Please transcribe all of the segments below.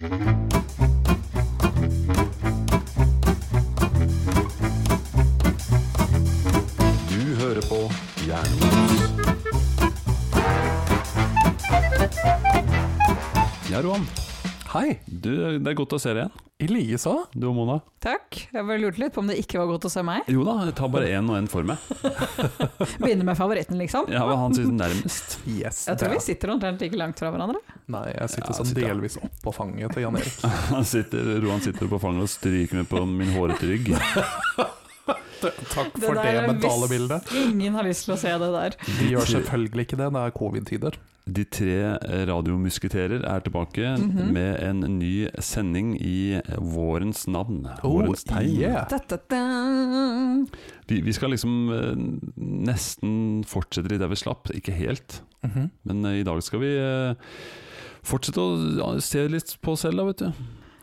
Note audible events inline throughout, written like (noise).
Du hører på Jernbanen. Ja, Roan. Hei, Du, det er godt å se deg igjen. I likeså. Du og Mona. Takk. Jeg bare lurte litt på om det ikke var godt å se meg. Jo da, jeg tar bare én og én for meg. (laughs) Begynner med favoritten, liksom. Ja, hva han synes nærmest. Yes, Jeg tror vi sitter omtrent like langt fra hverandre. Nei, jeg sitter Ja, sånn sitter- delvis oppå fanget til Jan Erik. (laughs) Han sitter, Roan sitter på fanget og stryker meg på min hårete rygg. (laughs) Takk for det, det mentale bildet. Ingen har lyst til å se det der. De gjør selvfølgelig ikke det, det er covid-tider. De tre radiomusketerer er tilbake Mhm. med en ny sending i vårens navn. Vårens tegn. Oh, yeah. Da, da, da. Vi, vi skal liksom eh, nesten fortsette litt der vi slapp. Ikke helt, Mhm. men eh, i dag skal vi eh, fortsette å ja, se litt på oss selv, da, vet du.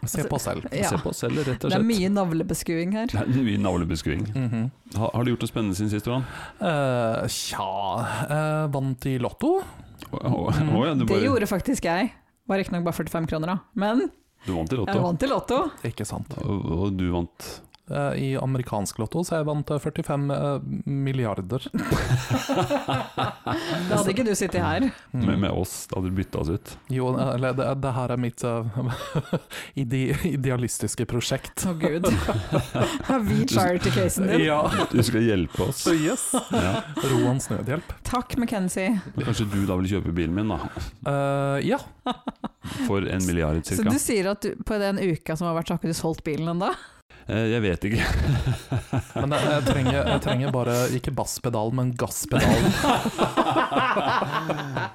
Se på selv. Ja. Se på oss selv, rett og Det er mye navlebeskuing her. Det er mye navlebeskuing. Mhm. Ha, har du gjort noe spennende siden sist, Johan? Eh, Tja uh, Vant i Lotto? Oh, å, ja, Det gjorde faktisk jeg. Var riktignok bare 45 kroner, da. Men du vant i lotto. jeg vant i Lotto. Ikke sant. og, og du vant Eh, I amerikansk Lotto så jeg vant eh, 45 eh, milliarder. (laughs) Da hadde ikke du sittet her. Mm. med, med oss. Da hadde du bytta oss ut. Jo, eh, eller det, det her er mitt eh, (laughs) ide idealistiske prosjekt. Å gud. (laughs) Har vi charity-casen din? Ja. Du skal hjelpe oss. Yes. Ja. Roans nødhjelp. Takk, McKenzie. Kanskje du da vil kjøpe bilen min, da? Uh, ja. For en milliard, Så du sier at du, på den uka som har vært, så har ikke du solgt bilen ennå? Eh, Jeg vet ikke. (laughs) Men jeg, jeg, trenger, jeg trenger bare ikke basspedalen, men gasspedalen. (laughs)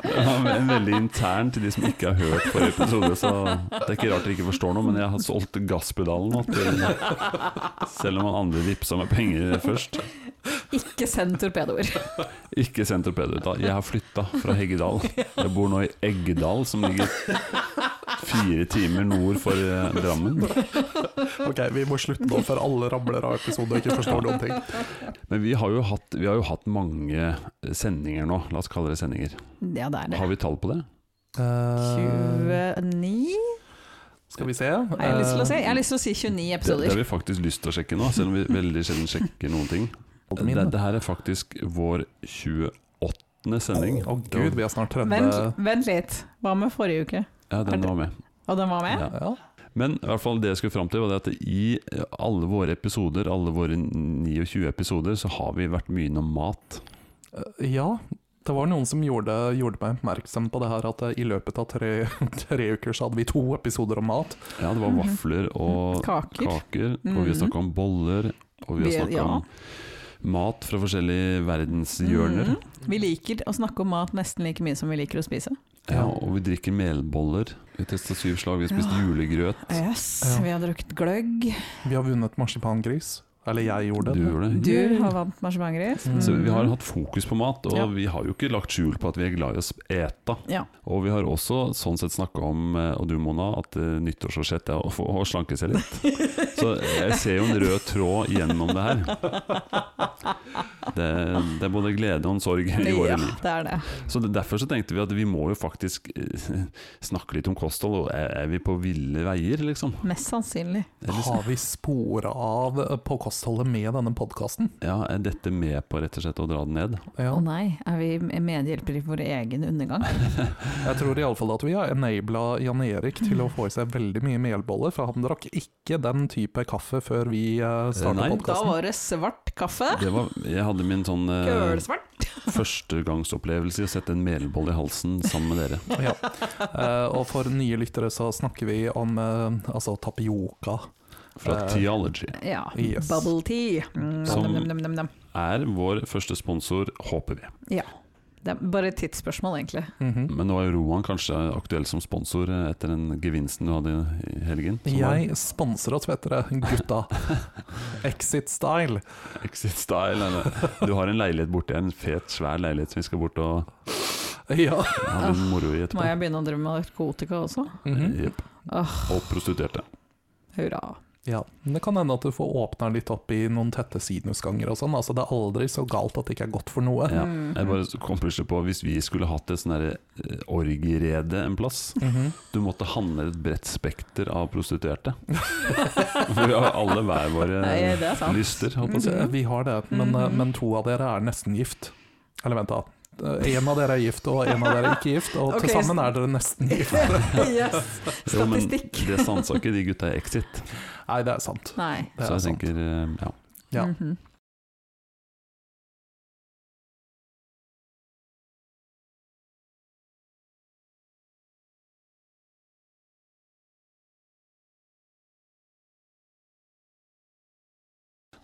ja, var veldig intern til de som ikke har hørt forrige episode, så det er ikke rart dere ikke forstår noe, men jeg har solgt gasspedalen nå Selv om han andre vippsa meg penger først. Ikke send torpedoer. Ikke send torpedoer. Jeg har flytta fra Heggedal. Jeg bor nå i Eggedal, som ligger fire timer nord for eh, Drammen. Ok, vi må slutte nå før alle ramler av episoden og ikke forstår noen ting. Men vi har jo hatt, vi har jo hatt mange sendinger nå, la oss kalle det sendinger. Ja, det er det. Har vi tall på det? Uh, 29? skal vi se. Har jeg lyst til å se? Jeg har lyst til å si 29 Det, det har vi faktisk lyst til å sjekke nå, selv om vi veldig sjelden sjekker noen ting. Dette Det, det her er faktisk vår 28. sending. Å gud, vi har snart 30. Vent, vent litt. Hva med forrige uke? Ja, den var med. Og den var med? Ja. Ja. Men i hvert fall det jeg skulle fram til, var det at i alle våre episoder, alle våre 29 episoder, så har vi vært mye innom mat. Eh, ja. Det var noen som gjorde, gjorde meg oppmerksom på det her at eh, i løpet av tre, (laughs) tre uker så hadde vi to episoder om mat. Ja, det var Mhm. vafler og (laughs) Kaker. kaker, og vi Mhm. snakka om boller, og vi har snakka ja. om mat fra forskjellige verdenshjørner. Mm. Vi liker å snakke om mat nesten like mye som vi liker å spise. Ja, og vi drikker melboller. Vi testa syv slag, vi har spist Ja. julegrøt. Yes, Ja. vi har drukket gløgg. Vi har vunnet marsipangris. Eller jeg gjorde Du det. gjorde det. Du har vant marsipangris. Mm. Så vi har hatt fokus på mat, og Ja. vi har jo ikke lagt skjul på at vi er glad i å ete. Ja. Og vi har også sånn sett snakka om, eh, og du Mona, at eh, nyttårsforsett er å få å slanke seg litt. Så jeg ser jo en rød tråd gjennom det her. Det, det er både glede og en sorg i våre ja, liv. det er det. Så Derfor så tenkte vi at vi må jo faktisk eh, snakke litt om kosthold. Og er, vi på ville veier, liksom? Mest sannsynlig. Har vi spora av på på kostholdet med denne podkasten? Ja, Er dette med på rett og slett å dra den ned? Ja. Å nei, er vi medhjelpere i vår egen undergang? (laughs) Jeg tror iallfall at vi har enabla Jan Erik til å få i seg veldig mye melboller, for han drakk ikke den type kaffe før vi uh, starta Nei. Da var det svart kaffe. Det var, jeg hadde min sånn eh, (laughs) førstegangsopplevelse i å sette en melboll i halsen sammen med dere. Ja. Eh, og for nye lyttere så snakker vi om eh, altså tapioca. Fra Eh, Theology. Ja. Yes. Bubble tea. Mm, Som- nam, nam, nam. Er vår første sponsor, håper vi. Ja. Det er bare et tidsspørsmål, egentlig. mhm. Men nå er jo Roan kanskje aktuell som sponsor etter den gevinsten du hadde i helgen. som var Jeg sponser oss, vet dere, gutta. (laughs) Exit Style. Exit style. eller- Du har en leilighet borte, en fet, svær leilighet som vi skal bort og Ja. ha litt moro i Må jeg begynne å drive med narkotika også? Mm -hmm. yep. oh. Og prostituerte. hurra. Ja, men Det kan hende at du får åpna litt opp i noen tette sinusganger og sånn. Altså, det er aldri så galt at det ikke er godt for noe. Ja. Mm. Jeg bare kom plutselig på Hvis vi skulle hatt et sånn eh, orgierede en plass Mhm. Du måtte handle et bredt spekter av prostituerte. (laughs) For vi har alle hver våre Nei, er lyster, Mm. Eh, Vi har det, men, eh, men to av dere er nesten gift. Eller vent, da. Eh, En av dere er gift, og en av dere er ikke gift. Og okay. til sammen er dere nesten gift. (laughs) yes. Statistikk. Jo, men det sansa ikke de gutta i Exit. Nei, det er sant. Nei. Det Så er jeg sant. tenker, ja. ja. Mm Mhm.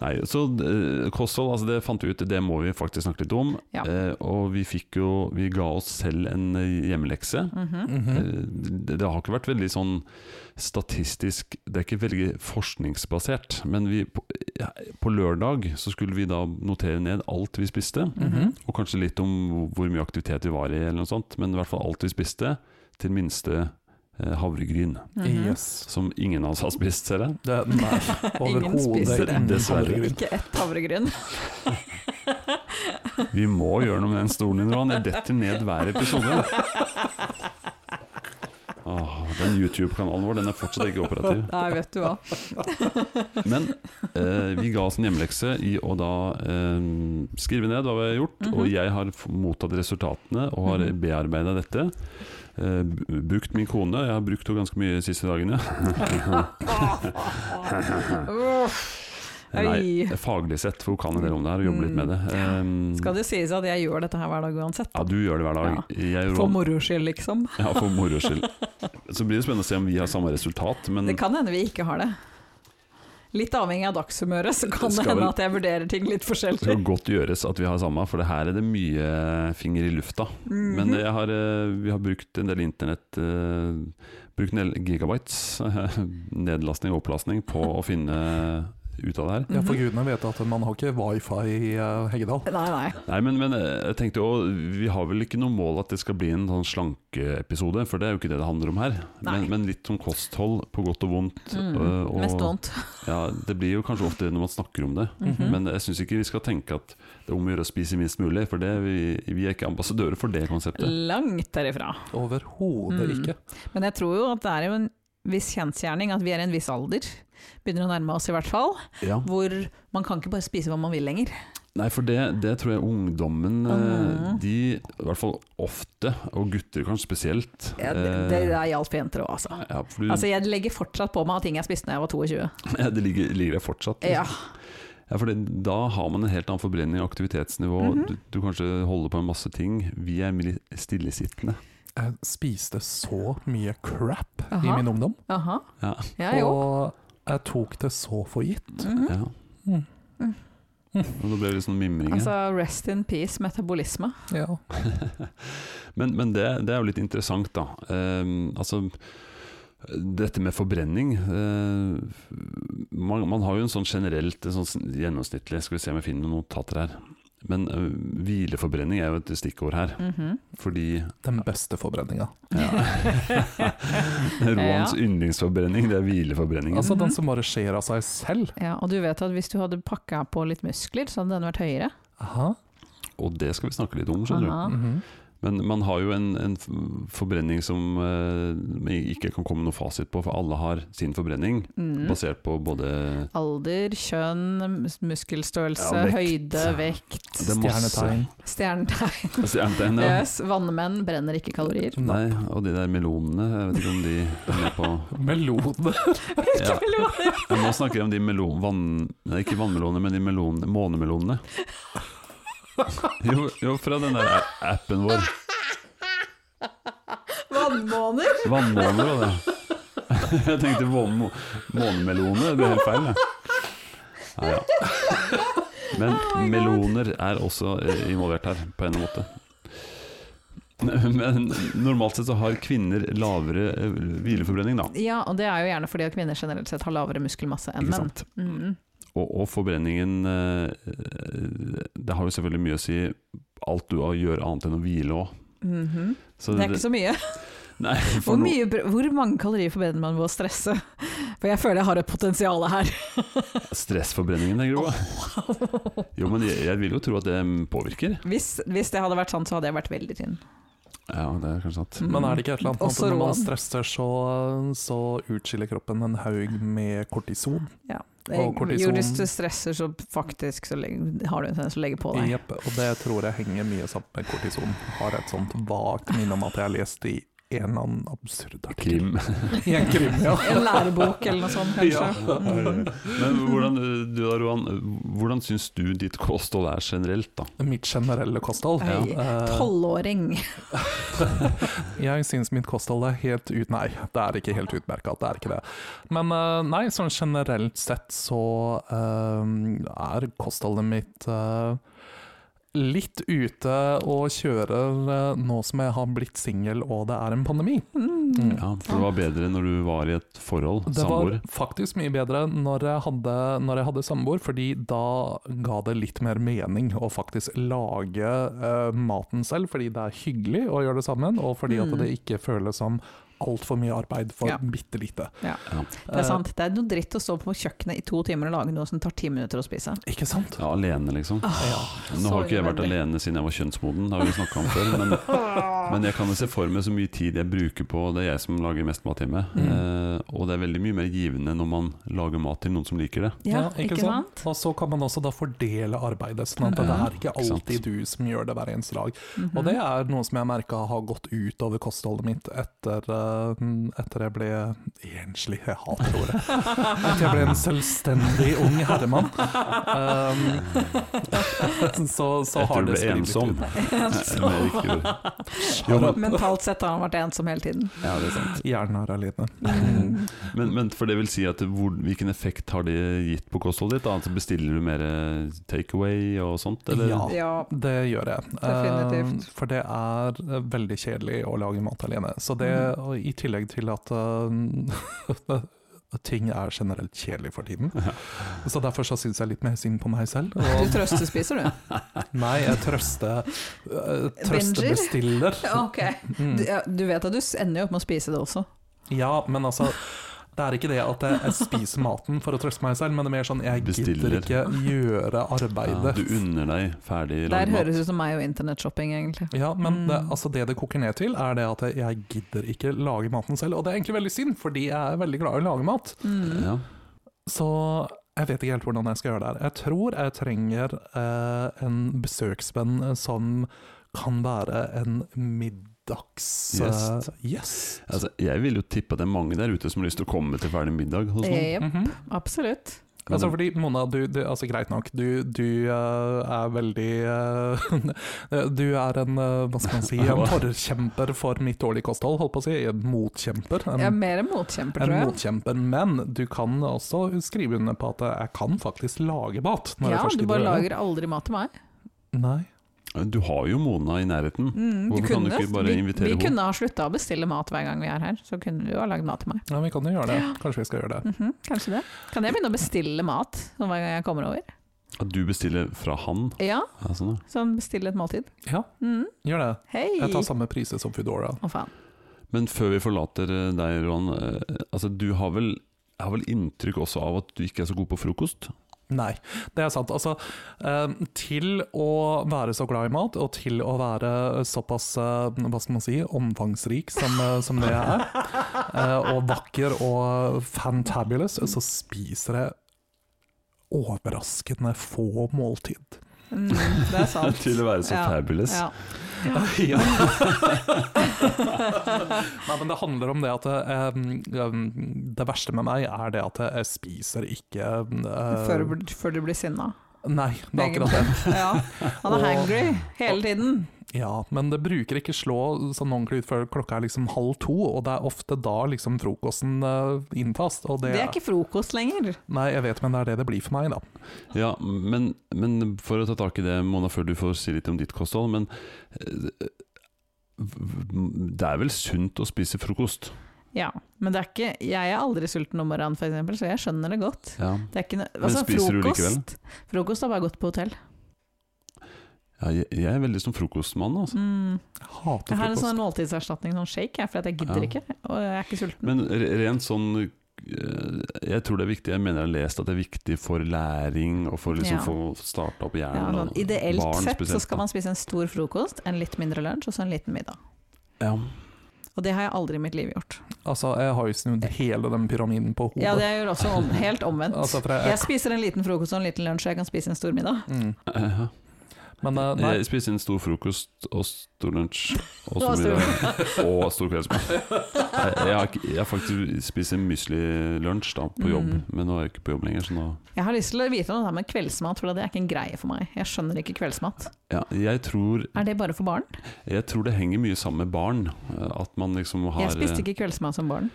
Nei, så uh, kosthold, altså det fant vi ut, det må vi faktisk snakke litt om. Ja. Uh, og vi fikk jo Vi ga oss selv en eh, hjemmelekse. Mm -hmm. uh, det, det har ikke vært veldig sånn statistisk Det er ikke veldig forskningsbasert. Men vi, på, ja, på lørdag så skulle vi da notere ned alt vi spiste. Mhm. Og kanskje litt om hvor mye aktivitet vi var i, eller noe sånt. Men i hvert fall alt vi spiste, til minste eh, havregryn. -hmm. Yes. Som ingen av oss har spist, ser jeg. Det, nei, (laughs) overhodet det, dessverre. Ikke ett havregryn. (laughs) Vi må gjøre noe med den stolen din, Roan. Jeg detter ned hver episode. (laughs) Åh, den YouTube-kanalen vår den er fortsatt ikke operativ. (laughs) Nei, vet du hva. (laughs) Men eh, vi ga oss en hjemmelekse i å da eh, skrive ned hva vi har gjort. Mhm. Og jeg har mottatt resultatene og har Mhm. bearbeida dette. Eh, brukt min kone. Jeg har brukt henne ganske mye de siste dagene. (laughs) Nei, faglig sett, for hun kan en del om det her og jobber litt med det. Um, Skal det sies at jeg gjør dette her hver dag uansett? ja, du gjør det hver dag. Jeg For moro skyld, liksom. (laughs) Ja, for moro skyld. Så blir det spennende å se om vi har samme resultat, men Det kan hende vi ikke har det. Litt avhengig av dagshumøret, så kan det hende at jeg vurderer ting litt forskjellig. det skal godt gjøres at vi har samme, for det her er det mye finger i lufta. Mhm. Men jeg har, eh, vi har brukt en del internett eh, Brukt en del gigabytes (laughs) nedlastning og opplastning på å finne ut av det her. Ja, for gudene vet at man har ikke wifi i eh, Heggedal. Nei, nei. Nei, men, men eh, jeg tenkte jo Vi har vel ikke noe mål at det skal bli en sånn slankeepisode, for det er jo ikke det det handler om her. Men, men litt om kosthold, på godt og vondt. Mm. øh, og, Mest vondt. (laughs) Ja, det blir jo kanskje ofte når man snakker om det. Mhm. Men jeg syns ikke vi skal tenke at det er om å gjøre å spise minst mulig, for det, vi, vi er ikke ambassadører for det konseptet. Langt derifra. Overhodet Mm. ikke. Men jeg tror jo at det er jo en viss kjensgjerning at vi er i en viss alder, begynner å nærme oss i hvert fall, Ja. hvor man kan ikke bare spise hva man vil lenger. Nei, for det, det tror jeg ungdommen eh, Mhm. De, i hvert fall ofte, og gutter kanskje spesielt Ja, det, eh, det der gjaldt for jenter òg, altså. ja, du, Altså, jeg legger fortsatt på meg ting jeg spiste da jeg var 22. (laughs) ja, det ligger, ligger der fortsatt. Ja. Ja, for da har man en helt annen forbrenning og aktivitetsnivå. Mhm. du, du kanskje holder på med masse ting. Vi er stillesittende. Jeg spiste så mye crap i min ungdom, Aha. Ja. Ja, jo. og jeg tok det så for gitt. Mhm. ja. Mm. Mm. Og da ble det litt sånn mimring. Altså, rest in peace, metabolisme. Ja. (laughs) men men det, det er jo litt interessant, da. Um, altså dette med forbrenning uh, man, man har jo en sånn generelt en sånn gjennomsnittlig Skal vi se om jeg finner noen notater her. Men uh, hvileforbrenning er jo et stikkord her. Mhm. Fordi Den beste forbrenninga. ja. (laughs) (laughs) Roans yndlingsforbrenning, det er hvileforbrenningen. Altså den som bare skjer av seg selv. Ja, og du vet at hvis du hadde pakka på litt muskler, så hadde den vært høyere. Aha. Og det skal vi snakke litt om, skjønner du. Mm Mhm. Men man har jo en, en forbrenning som eh, vi ikke kan komme noe fasit på, for alle har sin forbrenning. Mm. Basert på både Alder, kjønn, mus- muskelstørrelse, Ja, vekt. høyde, vekt, er Stjernetegn. stjernetegn. (laughs) Stjernetegn, ja. Yes, vannmenn brenner ikke kalorier. Nei, og de der melonene, jeg vet ikke om de er med på (laughs) Melone. (laughs) ja. Ja, Nå snakker jeg om de melon... Vann, nei, ikke vannmelonene, men de melon, månemelonene. Jo, jo, fra den der appen vår. Vannmåner? Vannmåner var det. Jeg tenkte månemelone, må- månemeloner, det ble helt feil. Ja, ja. Men meloner er også eh, involvert her, på en måte. Men normalt sett så har kvinner lavere eh, hvileforbrenning, da. Ja, og det er jo gjerne fordi at kvinner generelt sett har lavere muskelmasse enn Ikke menn. sant? Mm. Og, og forbrenningen eh, Det har jo selvfølgelig mye å si alt du gjør annet enn å hvile òg. Mhm. Det er ikke så mye. (laughs) Nei, Hvor, mye, hvor mange kalorier forbrenner man ved å stresse? For jeg føler jeg har et potensial her. (laughs) Stressforbrenningen, tenker du på? (laughs) Jo, men jeg, jeg vil jo tro at det påvirker. Hvis, hvis det hadde vært sant, så hadde jeg vært veldig tynn. Ja, det er kanskje sant. Mm. Men er det ikke et eller annet at når man stresser, så, så utskiller kroppen en haug med kortison? Ja. Jo, du stresser, så faktisk så har du en tendens til å legge på deg. Jepp, og det tror jeg henger mye sammen med kortison. Har et sånt vagt minne om at jeg har lest i en eller annen absurd artikkel. Krim. I en krim, ja. En lærebok eller noe sånt, kanskje. Ja. Mm. Men hvordan, du da, Roan, hvordan syns du ditt kosthold er generelt, da? Mitt generelle kosthold. Eh, Tolvåring. (laughs) Jeg syns mitt kosthold er helt ut... Nei, det er ikke helt utmerka, det er ikke det. Men eh, nei, sånn generelt sett så uh, er kostholdet mitt eh, litt ute og kjører eh, nå som jeg har blitt singel og det er en pandemi. Mm. Ja, For det var bedre når du var i et forhold, Det var faktisk mye bedre når jeg hadde, når jeg hadde samboer, fordi da ga det litt mer mening å faktisk lage uh, maten selv, fordi det er hyggelig å gjøre det sammen, og fordi at Mm. det ikke føles som altfor mye arbeid for Ja. bitte lite. Ja. Det er sant. Det er noe dritt å stå på kjøkkenet i to timer og lage noe som tar ti minutter å spise. Ikke sant? ja, alene, liksom. Ja. Nå har ikke jeg vært alene siden jeg var kjønnsmoden, det har vi snakka om før. Men, (laughs) men jeg kan jo se for meg så mye tid jeg bruker på Det er jeg som lager mest mat hjemme. Mm. Eh, og det er veldig mye mer givende når man lager mat til noen som liker det. Ja, ikke sant? Og så kan man også da fordele arbeidet, sånn at det er ikke alltid du som gjør det hver eneste dag. Mhm. Og det er noe som jeg merka har gått utover kostholdet mitt etter, eh, etter jeg ble enslig. Jeg hater ordet. Etter jeg ble en selvstendig ung herremann. Um, (laughs) så, så har det spilt sklidd litt ut. (laughs) Eh, men, Mentalt sett har han vært ensom hele tiden. Ja, det er sant. Hjernen er alene. Mm. Men, men for det vil si at hvor, hvilken effekt har det gitt på kostholdet ditt? da? Altså bestiller du mer eh, takeaway og sånt, eller? Ja. Det gjør jeg. Definitivt. Eh, for det er eh, veldig kjedelig å lage mat alene. Så det, Mhm. I tillegg til at uh, (laughs) ting er generelt kjedelig for tiden. Så derfor så syns jeg litt mer synd på meg selv. Du Og, trøstespiser, du. (laughs) nei, jeg trøster uh, Binger? Trøstebestiller. (laughs) Ok. Mm. Du, du vet at du ender jo opp med å spise det også. Ja, men altså det er ikke det at jeg, jeg spiser maten for å trøste meg selv, men det er mer sånn jeg Bestiller. gidder ikke gjøre Ja, arbeidet. du unner deg ferdig Der laget høres ut som meg og internettshopping, egentlig. Ja, men det, Mm. altså det det koker ned til, er det at jeg gidder ikke lage maten selv. Og det er egentlig veldig synd, fordi jeg er veldig glad i å lage mat. Mm. Ja. Så jeg vet ikke helt hvordan jeg skal gjøre det her. Jeg tror jeg trenger eh, en besøksvenn som kan være en middags... Gjest. eh, yes. Altså, jeg vil jo tippe at det er mange der ute som har lyst til å komme til ferdig middag hos noen. Jep, -hmm. absolutt. Altså fordi Mona, du, du, altså greit nok, du, du uh, er veldig uh, (laughs) Du er en, uh, hva skal man si, en (laughs) forkjemper for mitt dårlige kosthold, holdt på å si. En motkjemper. En, er mer en motkjemper, en tror jeg. motkjemper, men du kan også skrive under på at jeg kan faktisk lage mat. Når Ja, jeg du bare lager aldri mat til meg. Nei. Du har jo Mona i nærheten. Mm, Hvorfor kan du ikke bare vi, invitere vi kunne ha slutta å bestille mat hver gang vi er her, så kunne du ha lagd mat til meg. Ja, vi kan jo gjøre det. Kanskje vi skal gjøre det. Mhm, kanskje det. Kan jeg begynne å bestille mat hver gang jeg kommer over? At du bestiller fra han. Ja, Ja, sånn, ja. bestiller et måltid. Ja, mm. gjør det. Hei! Jeg tar samme priser som Foodora. Å faen. Men før vi forlater eh, deg, Ron. eh, Altså, du har vel, jeg har vel inntrykk også av at du ikke er så god på frokost? Nei, det er sant. Altså, eh, til å være så glad i mat, og til å være såpass eh, hva skal man si, omfangsrik som, eh, som det er, og vakker og fantabulous, så spiser jeg overraskende få måltid. Mm, det er (laughs) sant. Til å være så Ja, fabulous. Ja. Ja. (laughs) (laughs) Nei, men det handler om det at eh, Det verste med meg er det at jeg spiser ikke eh, Før, du før du blir sinna. Nei, det er akkurat det. Ja. Han er hangry hele tiden. Ja, men det bruker ikke slå sånn ordentlig ut før klokka er liksom halv to, og det er ofte da liksom frokosten uh, inntas. Og det, Det er ikke frokost lenger. Nei, jeg vet, men det er det det blir for meg, da. Ja, men, men for å ta tak i det, Mona, før du får si litt om ditt kosthold. Men eh, det er vel sunt å spise frokost? Ja, men det er ikke Jeg er aldri sulten om morgenen, f.eks., så jeg skjønner det godt. Ja. Det er ikke, altså, Men spiser spiser du likevel? frokost, frokost har bare gått på hotell. Ja jeg, jeg er veldig som frokostmann, altså. Mm. Jeg hater Jeg har en frokost. sånn måltidserstatning, sånn shake, jeg, for at jeg gidder Ja. ikke. Og jeg er ikke sulten. Men rent sånn eh, Jeg tror det er viktig Jeg mener jeg har lest at det er viktig for læring og for liksom Ja. få starta opp Ja, hjernen. sånn, ideelt barn sett så skal man spise en stor frokost, en litt mindre lunsj og så en liten middag. ja. Og det har jeg aldri i mitt liv gjort. Altså, jeg har jo snudd hele den pyramiden på hodet. Ja, det gjør også om, helt omvendt. Altså, jeg, Jeg spiser en liten frokost og en liten lunsj, og jeg kan spise en stor middag. mm. Eh, Men uh, nei, Jeg spiser en stor frokost og stor lunsj (laughs) og stor middag (laughs) og stor kveldsmat. Jeg, jeg, har faktisk spist en da på jobb, Mm. men nå er jeg ikke på jobb lenger. Så nå Jeg har lyst til å vite noe med kveldsmat, for det er ikke en greie for meg. Jeg skjønner ikke kveldsmat. ja, jeg, tror, Er det bare for barn? jeg tror det henger mye sammen med barn. eh, At man liksom har Jeg spiste ikke kveldsmat som barn.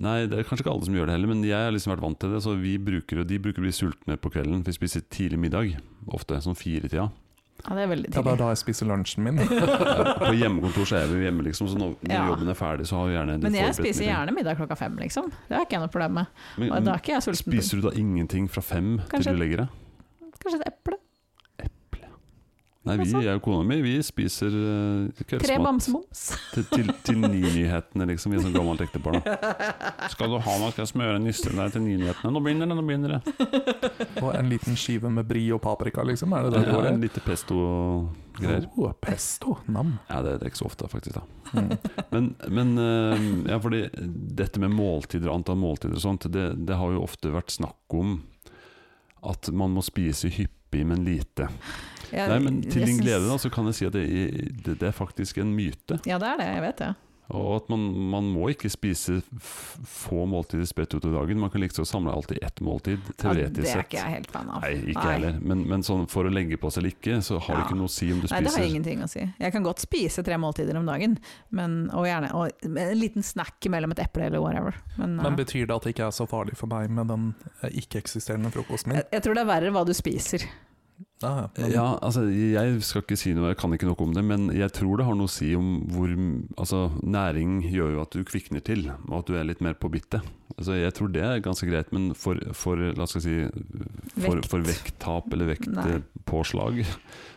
Nei, det er kanskje ikke alle som gjør det heller, men jeg har liksom vært vant til det. Så vi bruker, og de bruker å bli sultne på kvelden. Vi spiser tidlig middag, ofte sånn firetida. Ja, det er veldig ja, det er da jeg spiser lunsjen min. (laughs) På hjemmekontor så er vi jo hjemme, liksom, så når, når Ja. jobben er ferdig, så har vi gjerne Men jeg spiser middag. gjerne middag klokka fem, liksom. Det har ikke jeg noe problem med. Men, Og da er ikke jeg sulten. Spiser du da ingenting fra fem Kanskje- til du legger deg? Kanskje et eple? Nei, vi, jeg og kona mi, vi spiser uh, Tre bamsemums? (laughs) til, til, til Ni-nyhetene, liksom. Vi er sånn gammelt ektepar. (laughs) Skal du ha noe, skal jeg smøre nister der til Ni-nyhetene? Nå begynner det, nå begynner det. Og en liten skive med brie og paprika, liksom. Er det det Ja, går en lite pesto-greier. Oh, pesto, nam. Ja, det er ikke så ofte, faktisk. da Mm. Men, men eh, ja, fordi dette med måltider antall måltider og sånt, det, det har jo ofte vært snakk om at man må spise hyppig, men lite. Ja, Nei, men Til din glede da, så kan jeg si at det, det, det er faktisk en myte. Ja, det er det. Jeg vet det. Og at man, man må ikke spise f få måltider spredt ut i dagen. Man kan liksom samle alt i ett måltid, Ja, teoretisk det er ikke jeg helt fan av. Nei, ikke Nei. heller. Men, men sånn for å legge på seg eller ikke, så har det ikke noe å si om du Nei, det har spiser ingenting å si. Jeg kan godt spise tre måltider om dagen, men, og gjerne og en liten snack mellom et eple eller whatever. Men, Men eh, betyr det at det ikke er så farlig for meg med den eh, ikke-eksisterende frokosten min? jeg, jeg tror det er verre hva du spiser. Ah, men- Ja, altså Jeg skal ikke si noe, jeg kan ikke noe om det, men jeg tror det har noe å si om hvor Altså, næring gjør jo at du kvikner til, og at du er litt mer på bittet. Altså, jeg tror det er ganske greit, men for, for la oss si For, Vekt. for vekttap eller vektpåslag,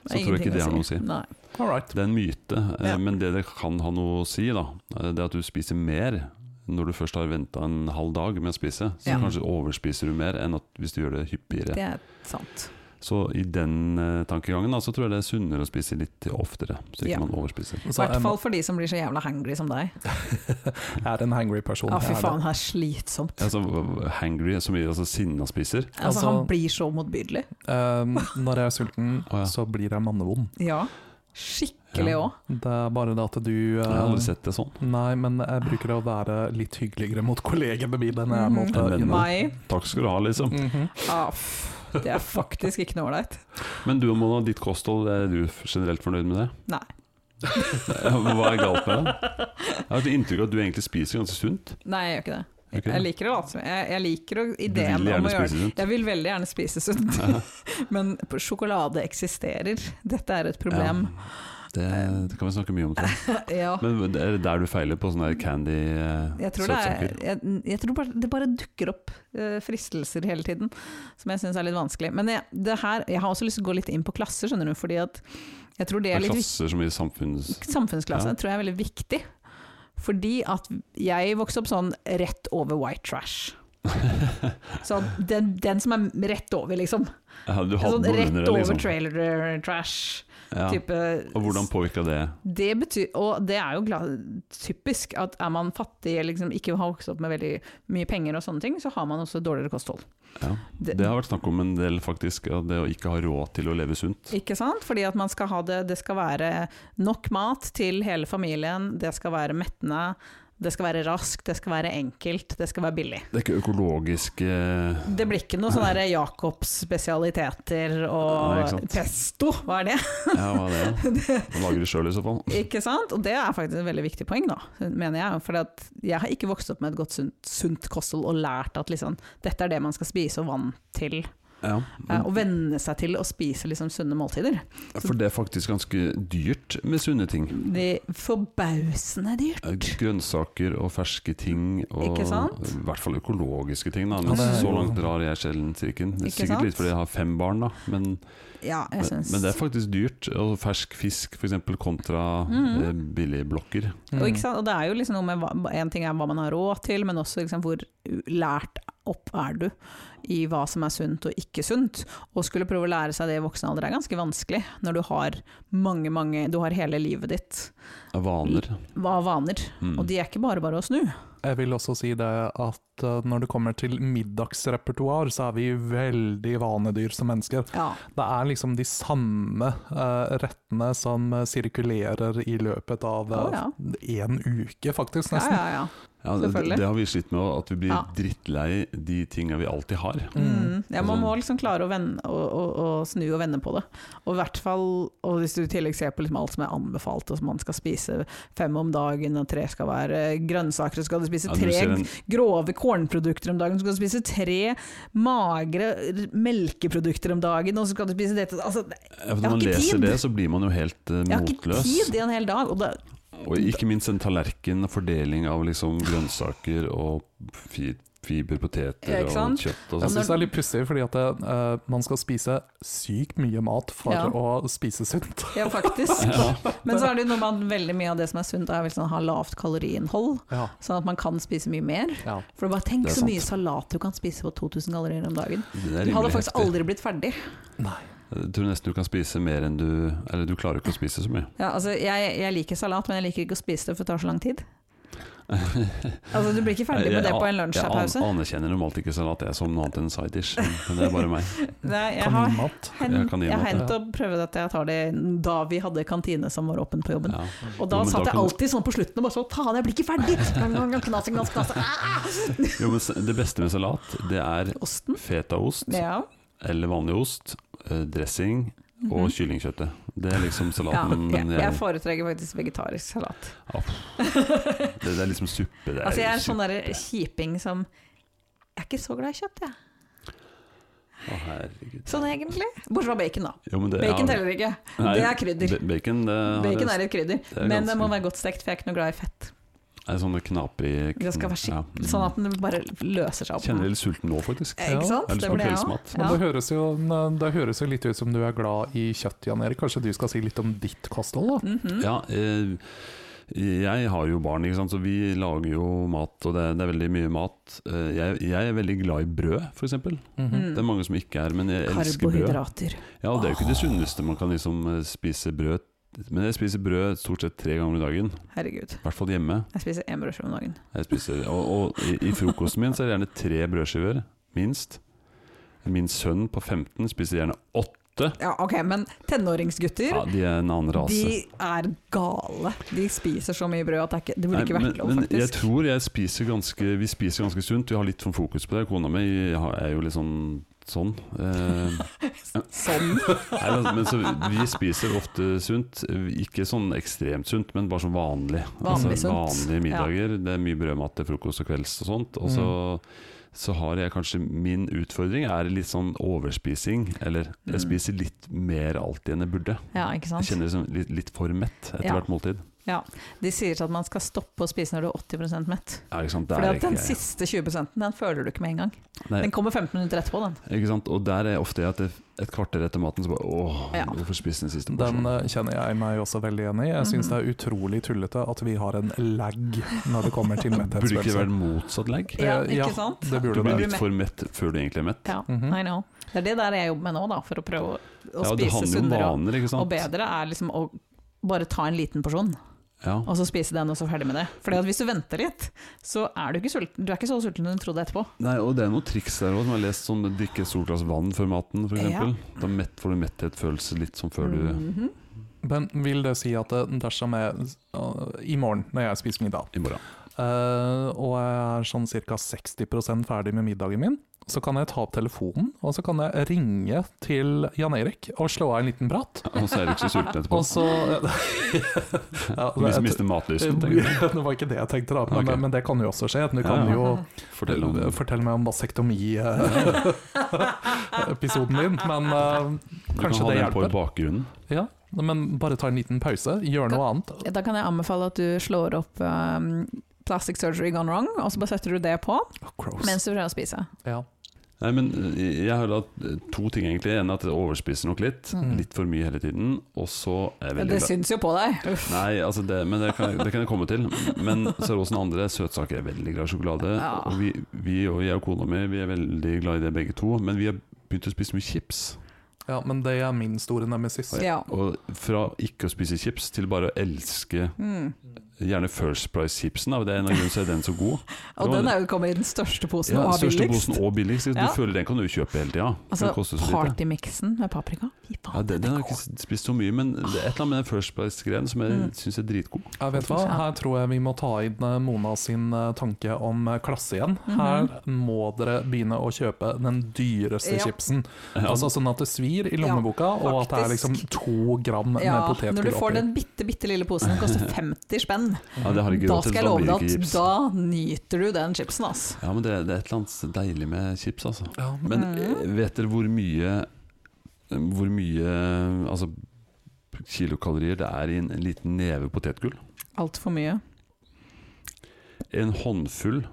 så tror jeg ikke det har noe å si. Nei. Det er en myte, eh, Ja. men det det kan ha noe å si, da, eh, det er at du spiser mer når du først har venta en halv dag med å spise. Så Ja. kanskje overspiser du mer enn at hvis du gjør det hyppigere. Det er sant. Så i den uh, tankegangen da, så tror jeg det er sunnere å spise litt oftere, så ikke Ja. man overspiser. I hvert fall for de som blir så jævla hangry som deg. (laughs) er en hangry person. Å, fy jeg er det. faen, det er slitsomt. Altså hangry, så mye altså sinna spiser. Altså, Altså- han blir så motbydelig. Um, når jeg er sulten, (laughs) oh, ja. så blir jeg mannevond. Ja. Skikkelig Ja. Det er bare det at du Jeg har aldri uh, sett det sånn. Nei, men jeg bruker å være litt hyggeligere mot kollegene mine enn jeg er mot mm uh. Meg. Takk skal du ha, liksom. Mhm. Ah, pff, det er faktisk ikke noe ålreit. Men du og Mona, ditt kosthold, er du generelt fornøyd med det? Nei. (laughs) Hva er galt med det? Jeg har et inntrykk av at du egentlig spiser ganske sunt. Nei, jeg gjør ikke det. Okay. Jeg liker å late som jeg, jeg liker ideen om å gjøre det. Jeg vil veldig gjerne spise sunt, (laughs) men sjokolade eksisterer. Dette er et problem. Det, det kan vi snakke mye om. (laughs) Ja. Men er det der du feiler på sånne candy eh, Jeg tror, er, jeg, jeg tror bare, det bare dukker opp uh, fristelser hele tiden, som jeg syns er litt vanskelig. Men jeg, det her, jeg har også lyst til å gå litt inn på klasser, skjønner du, fordi at jeg tror det Det er er litt klasser som i samfunns... Samfunnsklasse Ja. tror jeg er veldig viktig. Fordi at jeg vokste opp sånn rett over white trash. (laughs) Så den, den som er rett over, liksom. Ja, Sånn rett det, over liksom. trailer trash. Ja. Type, Og hvordan påvirka det? det betyr, og det er jo typisk at er man fattig eller liksom ikke har vokst opp med veldig mye penger og sånne ting, så har man også dårligere kosthold. Ja. Det- Det har vært snakk om en del, faktisk. Det å ikke ha råd til å leve sunt. Ikke sant? Fordi at man skal ha det, det skal være nok mat til hele familien, det skal være mettende, det skal være raskt, det skal være enkelt, det skal være billig. Det er ikke økologisk eh, Det blir ikke noe sånn der Jacobs spesialiteter og Nei, pesto, hva er det? Ja, hva er det? Man lager (laughs) det sjøl i så fall. Ikke sant? Og det er faktisk et veldig viktig poeng, da, mener jeg. For jeg har ikke vokst opp med et godt sunt, sunt kosthold og lært at liksom, dette er det man skal spise og vann til Ja, men... Og venne seg til å spise liksom sunne måltider. for det er faktisk ganske dyrt med sunne ting. Det er forbausende dyrt. Eh, Grønnsaker og ferske ting, og i hvert fall økologiske ting. Da. Men er så langt drar jeg sjelden er sikkert sant? litt fordi jeg har fem barn, da. Men, Ja, jeg men, det er faktisk dyrt. Og fersk fisk f.eks. kontra Mhm. eh, billigblokker. Mm. Og, og det er jo liksom noe med hva, En ting er hva man har råd til, men også liksom hvor lært opp er du i hva som er sunt og ikke sunt. Å skulle prøve å lære seg det i voksen alder er ganske vanskelig, når du har mange, mange Du har hele livet ditt Av vaner. av vaner, Mm. og de er ikke bare bare å snu. Jeg vil også si det at eh, når det kommer til middagsrepertoar, så er vi veldig vanedyr som mennesker. Ja. Det er liksom de samme eh, rettene som eh, sirkulerer i løpet av Å, ja. uke, faktisk, nesten. ja, ja. Ja, det, det har vi slitt med, at vi blir Ja. drittlei de tinga vi alltid har. Mm. ja, man Altså- må liksom klare å, vende, å, å, å snu og vende på det. Og i hvert fall, og hvis du i tillegg ser på liksom alt som er anbefalt, og som man skal spise fem om dagen, og tre skal være grønnsaker, så skal du spise Ja, du tre en, grove kornprodukter om dagen, så skal du spise tre magre melkeprodukter om dagen, og så skal du spise dette altså, ja, for har Når man leser tid. det, så blir man jo helt motløs Jeg har ikke tid i en hel dag. Og det, Og ikke minst en tallerken og fordeling av liksom grønnsaker og fi, fiber, poteter Ja, og kjøtt og Jeg sånn. syns det er litt pussig, fordi at det, uh, man skal spise sykt mye mat for Ja. å spise sunt. ja, faktisk. (laughs) Ja. Men så er det jo noe med at veldig mye av det som er sunt, er vel sånn har lavt kaloriinnhold, Ja, sånn at man kan spise mye mer. ja. For bare tenk så mye salat du kan spise på 2000 kalorier om dagen. Du hadde faktisk heftig. aldri blitt ferdig. Nei. Jeg tror nesten du kan spise mer enn du Eller du klarer ikke å spise så mye. Ja, altså, jeg, jeg liker salat, men jeg liker ikke å spise det, for det tar så lang tid. Altså, du blir ikke ferdig med (laughs) det på en lunsjpause. Jeg anerkjenner normalt ikke salat jeg som noe annet enn side dish, men det er bare meg. (laughs) Nei, jeg har hen- Ja, jeg har ja. hendt å at jeg tar det da vi hadde kantine som var åpen på jobben. Ja. Og da Jo, satt da jeg alltid sånn på slutten og bare så Faen, jeg blir ikke ferdig! (laughs) Knas, knas, knas. Jo, men det beste med salat, det er Osten. fetaost Ja. Eller vanlig ost, eh, dressing og Mhm. kyllingkjøttet. Det er liksom (laughs) salaten. men jeg jeg, foretrekker faktisk vegetarisk salat. det, det er liksom suppe. Det er Altså, jeg er en sånn derre kjiping som Jeg er ikke så glad i kjøtt, jeg. Å, herregud. Sånn egentlig. Bortsett fra bacon, da. Jo, men det, Bacon ja, teller ikke. nei, Det er krydder. Bacon, det Bacon er et krydder, det er men det må være godt stekt, for jeg er ikke noe glad i fett. Sånne knapri Det skal være ja. Sånn at den bare løser seg opp. Kjenner litt sulten nå, faktisk. Ja. Ikke sant? Det blir jeg Men Ja. det, høres jo, det høres jo litt ut som du er glad i kjøtt, Jan Erik. Kanskje du skal si litt om ditt kosthold? da? Mhm. Ja, eh, jeg har jo barn, ikke sant? så vi lager jo mat, og det, det er veldig mye mat. Eh, jeg, jeg er veldig glad i brød, f.eks. Det Mhm. er mange som ikke er, men jeg elsker brød. Karbohydrater. Ja, Det er jo ikke det sunneste man kan liksom eh, spise brød Men jeg spiser brød stort sett tre ganger i dagen. Herregud. I hvert fall hjemme. Jeg spiser én brødskive om dagen. Jeg spiser, og og i, i frokosten min så er det gjerne tre brødskiver, minst. Min sønn på 15 spiser gjerne åtte. Ja, ok, men tenåringsgutter Ja, de er en annen rase. De er gale. De spiser så mye brød at det, er ikke, det burde Nei, ikke vært men, lov, men jeg tror jeg spiser ganske Vi spiser ganske sunt. Vi har litt sånn fokus på det. Kona mi er jo litt sånn sånn. Eh, (laughs) Sånn. (laughs) nei, men, men så vi spiser ofte sunt. Ikke sånn ekstremt sunt, men bare sånn vanlig. Altså, Vanlig sunt. vanlige middager. Det er mye brødmat til frokost og kvelds og sånt. Og så, så har jeg kanskje Min utfordring er litt sånn overspising. Eller jeg Mm. spiser litt mer alltid enn jeg burde. Ja, Jeg kjenner liksom litt, litt for mett etter Ja. hvert måltid. De sier at man skal stoppe å spise når du er 80% mett. Ja, ikke sant? Det Fordi at den ikke- siste 20 den føler du ikke med en gang. Nei, Den kommer 15 minutter etterpå, den. Ikke sant? Og der er ofte at det, et kvarter etter maten så bare Åh, Ja. hvorfor spise den siste Den porsjonen? eh, kjenner jeg meg også veldig enig i. Jeg syns Mhm. det er utrolig tullete at vi har en lag når det kommer til (laughs) Burde ikke det være motsatt legg? Ja, Eh, ikke ja, sant? det Du blir det. litt for mett før du egentlig er mett. Ja, Mhm. I know. Det er det der jeg jobber med nå, da, for å prøve å, å Ja, spise sunnere og bedre. er liksom å bare ta en liten porsjon, Ja. og så spise den, og så ferdig med det. For hvis du venter litt, så er du ikke sulten. Du er ikke så sulten som du trodde etterpå. Nei, og det er noen triks der òg, som jeg har lest. Sånn drikke et stort glass vann før maten, f.eks. Ja. Da mett, får du metthetsfølelse litt som før du Mhm. Men vil det si at eh, dersom jeg eh, I morgen, når jeg spiser middag, i morgen. Uh, og jeg er sånn ca. 60% ferdig med middagen min, så kan jeg ta opp telefonen, og så kan jeg ringe til Jan Erik og slå av en liten prat. Og så er du ikke så sulten etterpå. Og så (laughs) ja, Hvis du det, mister matlysten. tenker du? det var ikke det jeg tenkte, da, men, okay. men det kan jo også skje. Du kan ja. jo Fortell om fortelle meg om vasektomi-episoden (laughs) din, men kanskje det hjelper Du kan ha den på i bakgrunnen. Ja, men bare ta en liten pause, gjør noe annet. Da kan jeg anbefale at du slår opp um, Plastic Surgery Gone Wrong, og så bare setter du det på oh, mens du prøver å spise. Ja. Nei, men eh, jeg har hatt eh, to ting egentlig. En at det overspiser nok litt. Mm. Litt for mye hele tiden. Og så er jeg veldig Det glad syns jo på deg. (laughs) Uff. Nei, altså det, men det kan, det kan jeg komme til. Men så er det også den andre søtsaker. Er veldig glad i sjokolade. Ja. Og vi, vi og jeg og kona mi vi er veldig glad i det begge to. Men vi har begynt å spise mye chips. ja, men det er min store nemesis. Ja. Og fra ikke å spise chips til bare å elske Mm. Gjerne First Price-chipsen. Av Det er en grunnene til at den er så god. (laughs) Og den er jo kommet i den største posen Ja, og største billigst. posen og billigst. Du Ja. føler den kan du kjøpe hele tida. Altså, den koster så lite. partymiksen med paprika. Ja, den, den har jeg er ikke spist så mye, men det er et eller annet med den First Price-greien som jeg Mm. syns er dritgod. Jeg vet hva? Her tror jeg vi må ta inn eh, Mona sin eh, tanke om eh, klasse igjen. Her må dere begynne å kjøpe den dyreste Ja. chipsen. Altså Sånn at det svir i lommeboka, og at det er liksom to gram Ja, med potetgull når du får den bitte, bitte lille posen, den koster (laughs) 50 spenn. Ja, det har jeg ikke Da skal jeg love deg at da nyter du den chipsen, ass. Ja, men det, det er et eller annet deilig med chips, altså. Ja, Men Mm. eh, vet dere hvor mye Hvor mye altså, kilokalorier det er i en, en liten neve potetgull? Altfor mye. En håndfull.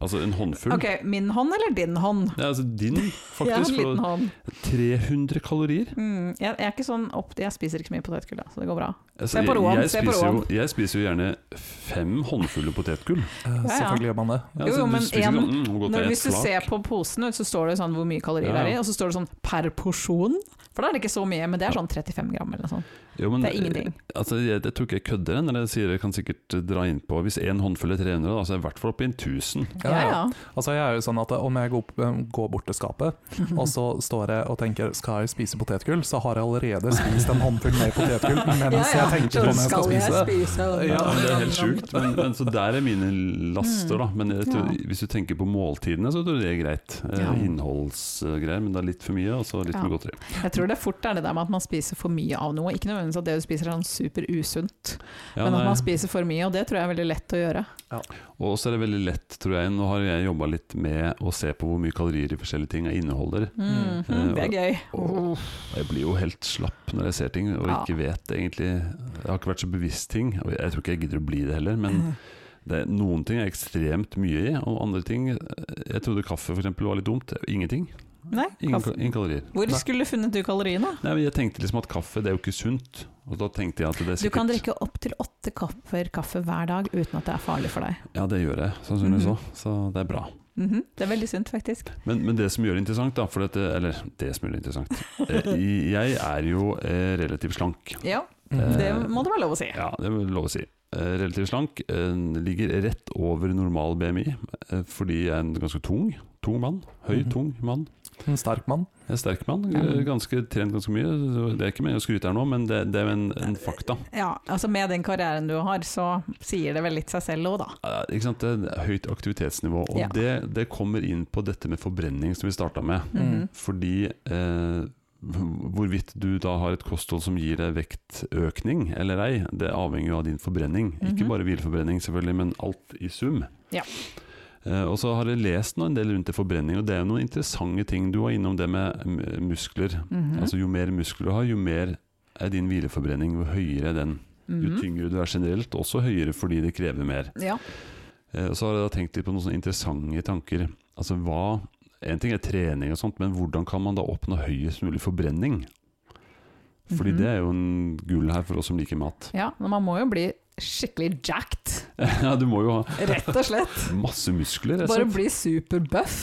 Altså en håndfull. Ok, min hånd eller din hånd? Ja, altså din, faktisk. ja, en hånd. 300 kalorier. Mm, jeg, jeg er ikke sånn opp, jeg spiser ikke så mye potetgull, så det går bra. Altså, Se på Roan, jeg, jeg, spiser jo, jeg spiser jo gjerne fem håndfulle potetgull. Ja, ja. Selvfølgelig gjør man det. Ja, Jo, altså, jo, jo, men du en- sånn, mm, Når, hvis du ser på posen, så står det sånn hvor mye kalorier Ja, det er i, og så står det sånn per porsjon. For da er det ikke så mye, men det er sånn 35 gram eller noe sånt. Jo, men, Det er ingenting. Altså, jeg, jeg tror ikke jeg kødder når jeg sier jeg kan sikkert dra innpå Hvis en håndfull er 300, da, så er jeg i hvert fall oppe i en 1000. Ja, ja. Altså Jeg er jo sånn at om jeg går, bort til skapet, (laughs) og så står jeg og tenker skal jeg spise potetgull, så har jeg allerede spist en håndfull med potetgull (laughs) mens jeg tenker på om jeg skal spise det. spise Ja, det er helt sjukt. Men, men, så der er mine laster, da. Men jeg tror, hvis du tenker på måltidene, så tror jeg det er greit. Eh, Ja. Innholdsgreier, men det er litt for mye, og så litt Ja. for godteri. Jeg tror det fort er det der med at man spiser for mye av noe. Ikke nødvendigvis at det du spiser er sånn super usunt, Ja, men at man spiser for mye, og det tror jeg er veldig lett å gjøre. Og så er det veldig lett, tror jeg. Nå har jeg jobba litt med å se på hvor mye kalorier i forskjellige ting jeg inneholder. Mm, Eh, det er gøy. og- Jeg blir jo helt slapp når jeg ser ting og Ja. ikke vet egentlig Jeg har ikke vært så bevisst ting, og jeg tror ikke jeg gidder å bli det heller. Men Mm. (laughs) det, noen ting er ekstremt mye i, og andre ting Jeg trodde kaffe for eksempel var litt dumt. Ingenting. Nei, Ingen, kaffe. ingen kalorier. Hvor skulle du funnet du kaloriene? Nei, men Jeg tenkte liksom at kaffe det er jo ikke sunt. Og da tenkte jeg at det er sikkert Du kan drikke opptil åtte kopper kaffe hver dag uten at det er farlig for deg. Ja, det gjør jeg sannsynligvis mm -hmm. så det er bra. Mhm, Det er veldig sunt, faktisk. Men, men det som gjør det interessant, da for dette, Eller det som gjør det interessant eh, Jeg er jo eh, relativt slank. Ja, Mm. det må det være lov å si. Ja, det er lov å si. Eh, Relativt slank. eh, Ligger rett over normal BMI, eh, fordi jeg er en ganske tung. Tung mann. Høy, Mhm. tung mann. En sterk mann. Er sterk mann. Ganske Trent ganske mye. Det er ikke meningen å skryte her nå, men det, det er en, en fakta. Ja, altså Med den karrieren du har, så sier det vel litt seg selv òg, da. Ja, Ikke sant? Det er høyt aktivitetsnivå. Og Ja. det, det kommer inn på dette med forbrenning som vi starta med. Mm. Fordi eh, hvorvidt du da har et kosthold som gir deg vektøkning eller ei, det avhenger jo av din forbrenning. Ikke Mhm. bare hvileforbrenning selvfølgelig, men alt i sum. Ja. Eh, og så har jeg lest noe en del rundt det forbrenning, og det er noen interessante ting. Du var innom det med mm, muskler. Mhm. Altså Jo mer muskler du har, jo mer er din hvileforbrenning, jo høyere er den. Jo Mhm. tyngre du er generelt, også høyere fordi det krever mer. Ja. Eh, Og så har jeg da tenkt litt på noen sånne interessante tanker. Altså hva En ting er trening og sånt, men hvordan kan man da oppnå høyest mulig forbrenning? Fordi Mhm. det er jo en gull her for oss som liker mat. ja, men man må jo bli skikkelig jacked, (laughs) ja, du må jo ha rett og slett. (laughs) masse muskler. rett og Bare bli superbuff.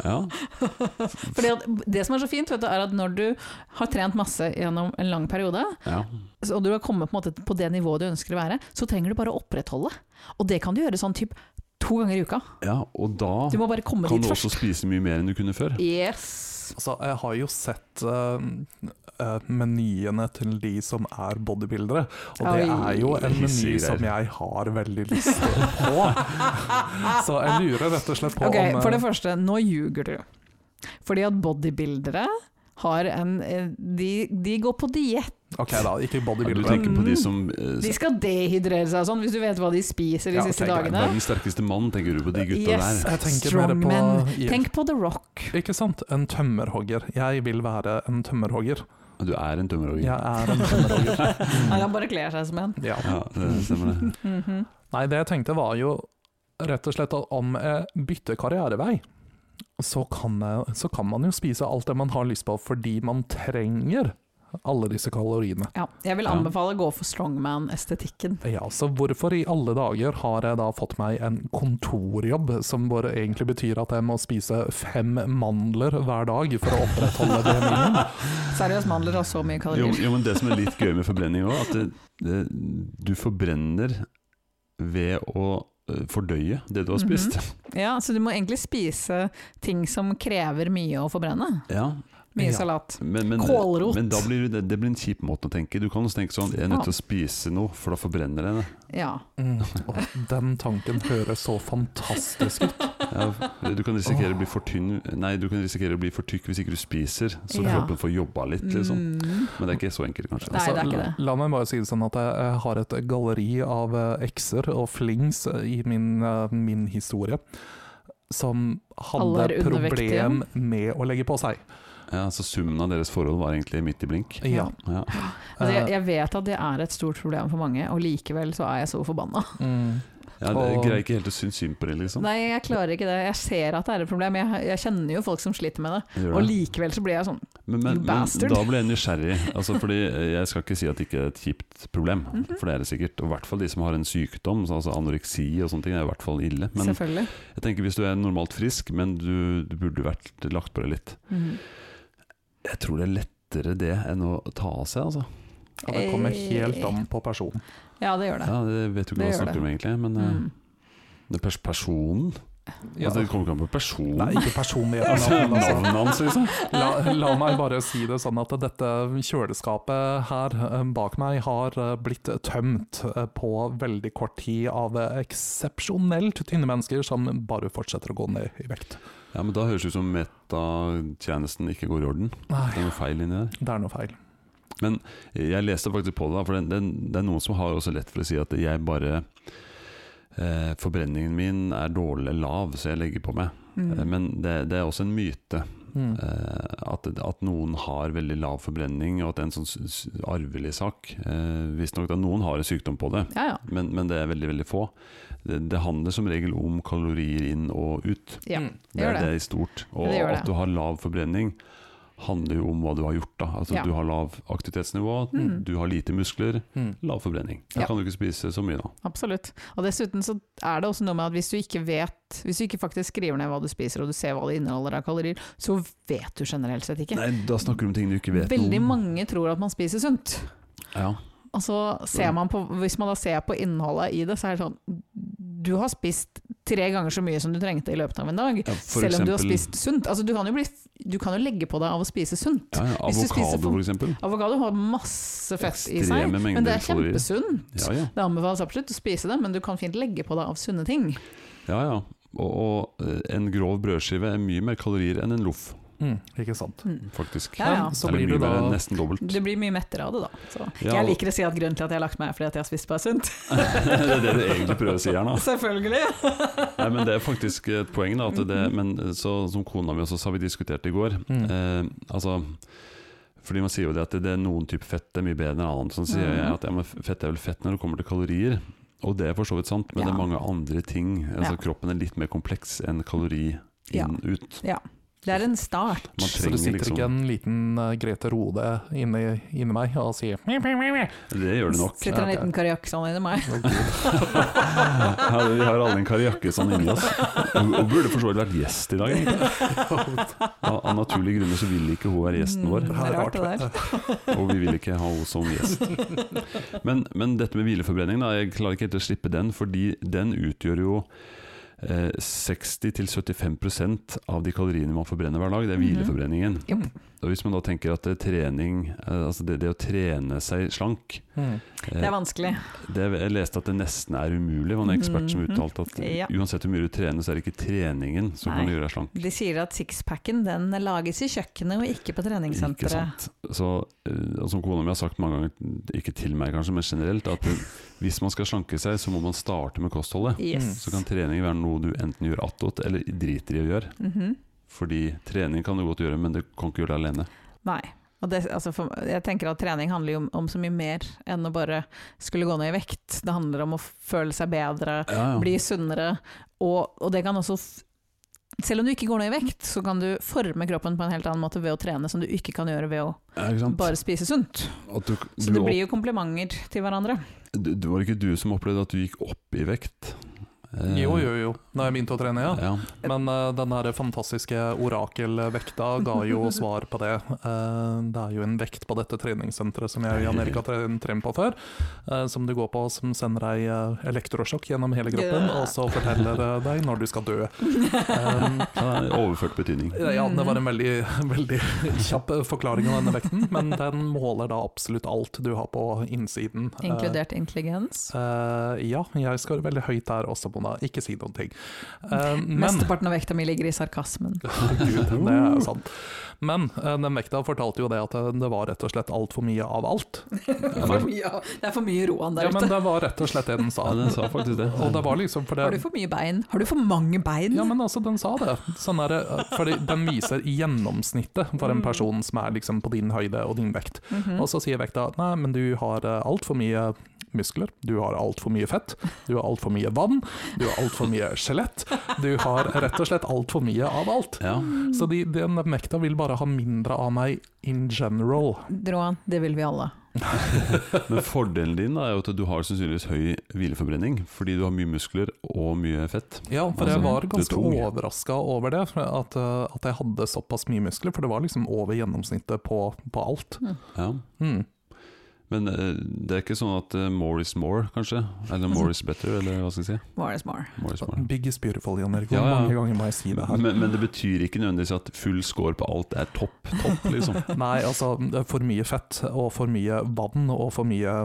Ja. (laughs) Fordi Det som er så fint, vet du, er at når du har trent masse gjennom en lang periode, ja. og du har kommet på, en måte på det nivået du ønsker å være, så trenger du bare å opprettholde. Og det kan du gjøre sånn typ to ganger i uka. ja, og da Du må bare komme kan dit du også spise mye mer enn du kunne før. Yes. Altså, jeg har jo sett eh, menyene til de som er bodybuildere, og det er jo en meny som jeg har veldig lyst på. (laughs) Så jeg lurer rett og slett på okay, om eh, For det første, nå ljuger du. Fordi at bodybuildere har en eh, De, de går på diett. Ok da, ikke Ja, du på de som uh, De skal dehydrere seg sånn, hvis du vet hva de spiser de Ja, siste dagene. Verdens sterkeste mann, tenker du på de gutta Yes. der? Strongmen. Tenk på The Rock. Ikke sant? En tømmerhogger. Jeg vil være en tømmerhogger. Du er en tømmerhogger. Jeg er en tømmerhogger. (laughs) Han bare kler seg som en. Ja. Ja, det stemmer det. (laughs) Mhm. Nei, det jeg tenkte var jo rett og slett at om jeg bytter karrierevei, så kan, jeg, så kan man jo spise alt det man har lyst på fordi man trenger alle disse kaloriene. Ja, jeg vil Ja. anbefale å gå for strongman-estetikken. Ja, så hvorfor i alle dager har jeg da fått meg en kontorjobb som bare egentlig betyr at jeg må spise fem mandler hver dag for å opprettholde BMI-en? (laughs) Seriøst, mandler har så mye kalorier. jo, men det som er litt gøy med forbrenning òg, at det, det, du forbrenner ved å eh, fordøye det du har spist. Ja, så du må egentlig spise ting som krever mye å forbrenne. Ja, Mye Ja. salat. men, men, Kålrot. men da blir det, det blir en kjip måte å tenke. Du kan også tenke sånn Jeg er nødt til å spise noe, for da forbrenner jeg det. Ja. Mm. Og den tanken høres så fantastisk ut. Ja, du kan risikere å bli for tynn Nei, du kan risikere å bli for tykk hvis ikke du spiser, så Ja. kroppen får jobba litt, liksom. Mm. Men det er ikke så enkelt, kanskje. Nei, det er ikke det. la meg bare si det sånn at jeg, har et galleri av eh, ekser og flings i min, eh, min historie som hadde problem med å legge på seg. Ja, Så summen av deres forhold var egentlig midt i blink? Ja. Ja. Altså, jeg, jeg vet at det er et stort problem for mange, og likevel så er jeg så forbanna. mm. Ja, det Og- greier ikke helt å synes synd på det, liksom. Nei, jeg klarer ikke det. Jeg ser at det er et problem. Jeg, jeg kjenner jo folk som sliter med det. Det Og likevel så blir jeg sånn Men, men, bastard. men da ble jeg nysgjerrig. Altså, fordi Jeg skal ikke si at det ikke er et kjipt problem, Mhm. for det er det sikkert. Og i hvert fall de som har en sykdom, altså anoreksi og sånne ting, er i hvert fall ille. Men Selvfølgelig. jeg tenker hvis du er normalt frisk, men du, du burde vært lagt på det litt. Mhm. Jeg tror det er lettere det enn å ta av seg, altså. Ja, det kommer helt an på personen. Ja, det gjør det. Ja, det vet du ikke hva jeg snakker om egentlig, men eh, Mm. det er pers personen Ja. altså, Det kommer ikke an på personen. Nei, ikke personligheten. altså. Navnet hans, liksom. La, la meg bare si det sånn at dette kjøleskapet her eh, bak meg har eh, blitt tømt eh, på veldig kort tid av eh, eksepsjonelt tynne mennesker som bare fortsetter å gå ned i vekt. Ja, men da høres det ut som metatjenesten ikke går i orden. Det er noe feil inni der. det er noe feil. Men Jeg leste faktisk på det, for det, det, det er noen som har også lett for å si at jeg bare eh, Forbrenningen min er dårlig lav, så jeg legger på meg. Mm. Eh, Men det, det er også en myte Mm. eh, at, at noen har veldig lav forbrenning, og at det er en sånn arvelig sak. Eh, Visstnok at noen har en sykdom på det, Ja, ja. men, men det er veldig veldig få. Det, det handler som regel om kalorier inn og ut. ja. Mm. Det Det gjør er det. det i stort. Og Det det. at du har lav forbrenning handler jo om hva du har gjort. da Altså Ja. Du har lav aktivitetsnivå, Mm. du har lite muskler, Mm. lav forbrenning. Da Ja. kan du ikke spise så mye, da. Absolutt. Og dessuten så er det også noe med at hvis du ikke vet Hvis du ikke faktisk skriver ned hva du spiser og du ser hva det inneholder av kalorier, så vet du generelt sett ikke. Nei, Da snakker du om ting du ikke vet Veldig noe om. Veldig mange tror at man spiser sunt. Ja. Og så ser man på, hvis man da ser på innholdet i det, så er det sånn Du har spist tre ganger så mye som du trengte i løpet av en dag. Ja, selv om du har spist sunt. Altså, du, kan bli, du kan jo legge på deg av å spise sunt. ja, ja, Avokado, eksempel. Avokado har masse fett i seg, men det er kjempesunt. Ja, ja. Det anbefales absolutt å spise det, men du kan fint legge på deg av sunne ting. ja, ja. Og, og eh, en grov brødskive er mye mer kalorier enn en loff, Mm, ikke sant. Mm. faktisk. Ja, ja. Så blir det, da nesten dobbelt. Det blir mye mettere av det, da. Så. Ja, Jeg liker å si at grunnen til at jeg har lagt meg, er fordi at jeg har spist bare sunt. (laughs) det er det du egentlig prøver å si her nå. (laughs) Selvfølgelig! (laughs) Nei, men Det er faktisk et poeng. da at det, Men så, Som kona mi også sa, vi diskuterte i går Mm. eh, Altså fordi Man sier jo det at det, det er noen type fett er mye bedre enn annet. Sånn sier jeg at ja, men fett er vel fett når det kommer til kalorier. Og det er for så vidt sant, men det er mange andre ting. Altså Ja. Kroppen er litt mer kompleks enn kalori Ja. inn-ut. Det er en start. Man Så det sitter liksom ikke en liten uh, Grete Rode inni, inni meg og sier Det gjør det nok. Sitter en liten liten kajakksand inni meg. (laughs) Ja, vi har alle en kariakke sånn inni oss. Hun, burde for så vidt vært gjest i dag, egentlig. Av, av naturlige grunner så vil ikke hun være gjesten vår. Mm, det er rart det der. (laughs) Og vi vil ikke ha henne som gjest. Men, men dette med hvileforbrenning, da, jeg klarer ikke helt å slippe den, fordi den utgjør jo eh, 60-75% av de kaloriene man forbrenner hver dag. Det er Mhm. hvileforbrenningen. Jopp. Og Hvis man da tenker at trening, eh, altså det, det å trene seg slank, Mm. Det er vanskelig. Det, jeg leste at det nesten er umulig. Det var en ekspert som Mhm. uttalte at Ja. uansett hvor mye du trener, så er det ikke treningen som kan gjøre deg slank. De sier at sixpacken den lages i kjøkkenet og ikke på Ikke treningssenteret. sant. Så, eh, og som kona mi har sagt mange ganger, ikke til meg kanskje, men generelt, at hvis man skal slanke seg, så må man starte med kostholdet. Yes. Så kan trening være noe du enten gjør attåt, eller driter i å gjøre. Mhm. Fordi trening kan du godt gjøre, men du kan ikke gjøre det alene. Nei. Det, altså for, jeg tenker at trening handler jo om, om så mye mer enn å bare skulle gå ned i vekt. Det handler om å føle seg bedre, Ja, ja. bli sunnere, og, og det kan også selv om du ikke går ned i vekt, så kan du forme kroppen på en helt annen måte ved å trene, som du ikke kan gjøre ved å Ja, bare spise sunt. At du, Så det blir jo komplimenter til hverandre. det var ikke du som opplevde at du gikk opp i vekt? Eh, Jo, jo, jo. Da jeg begynte å trene, ja. ja. Men uh, den her fantastiske orakelvekta ga jo (laughs) svar på det. Uh, det er jo en vekt på dette treningssenteret som jeg og Jan Erik har trent på før, uh, som du går på som sender deg uh, elektrosjokk gjennom hele kroppen, og så forteller deg når du skal dø. (laughs) Um, det er overført betydning. ja, det var en veldig, veldig kjapp forklaring av denne vekten, men den måler da absolutt alt du har på innsiden. Inkludert intelligens. eh, ja, jeg skårer veldig høyt der også, Mona. Ikke si noen ting. Uh, men Mesteparten av vekta mi ligger i sarkasmen. Gud, (laughs) det er sant. Men uh, den vekta fortalte jo det at det, det var rett og slett altfor mye av alt. (laughs) For mye, det er for mye Roan der Ja, men det var rett og slett det den sa. Ja, den sa faktisk det. Og det var liksom for Har du for mye bein? Har du for mange bein? ja, men altså, den sa det. Sånn er det eh, fordi den viser gjennomsnittet for en Mm. person som er liksom på din høyde og din vekt. Mhm. Og så sier vekta nei, men du har altfor mye muskler, du har altfor mye fett, du har altfor mye vann, du har altfor mye skjelett. Du har rett og slett altfor mye av alt. Ja. Så de, den vekta vil bare ha mindre av meg in general. Roan, det vil vi alle. (laughs) Men fordelen din da, er jo at du har sannsynligvis høy hvileforbrenning, fordi du har mye muskler og mye fett. Ja, for Altså, jeg var ganske overraska over det. At, uh, at jeg hadde såpass mye muskler, for det var liksom over gjennomsnittet på, på alt. Ja. Mm. Men eh, det er ikke sånn at uh, more is more, kanskje? Eller more is better, eller hva skal jeg si? More is more. More is more. Biggest beautiful, Jan Erik. Ja, ja. mange ganger må jeg si det her? Men, men det betyr ikke nødvendigvis at full score på alt er topp, topp, liksom. (laughs) Nei, altså det er for mye fett, og for mye vann, og for mye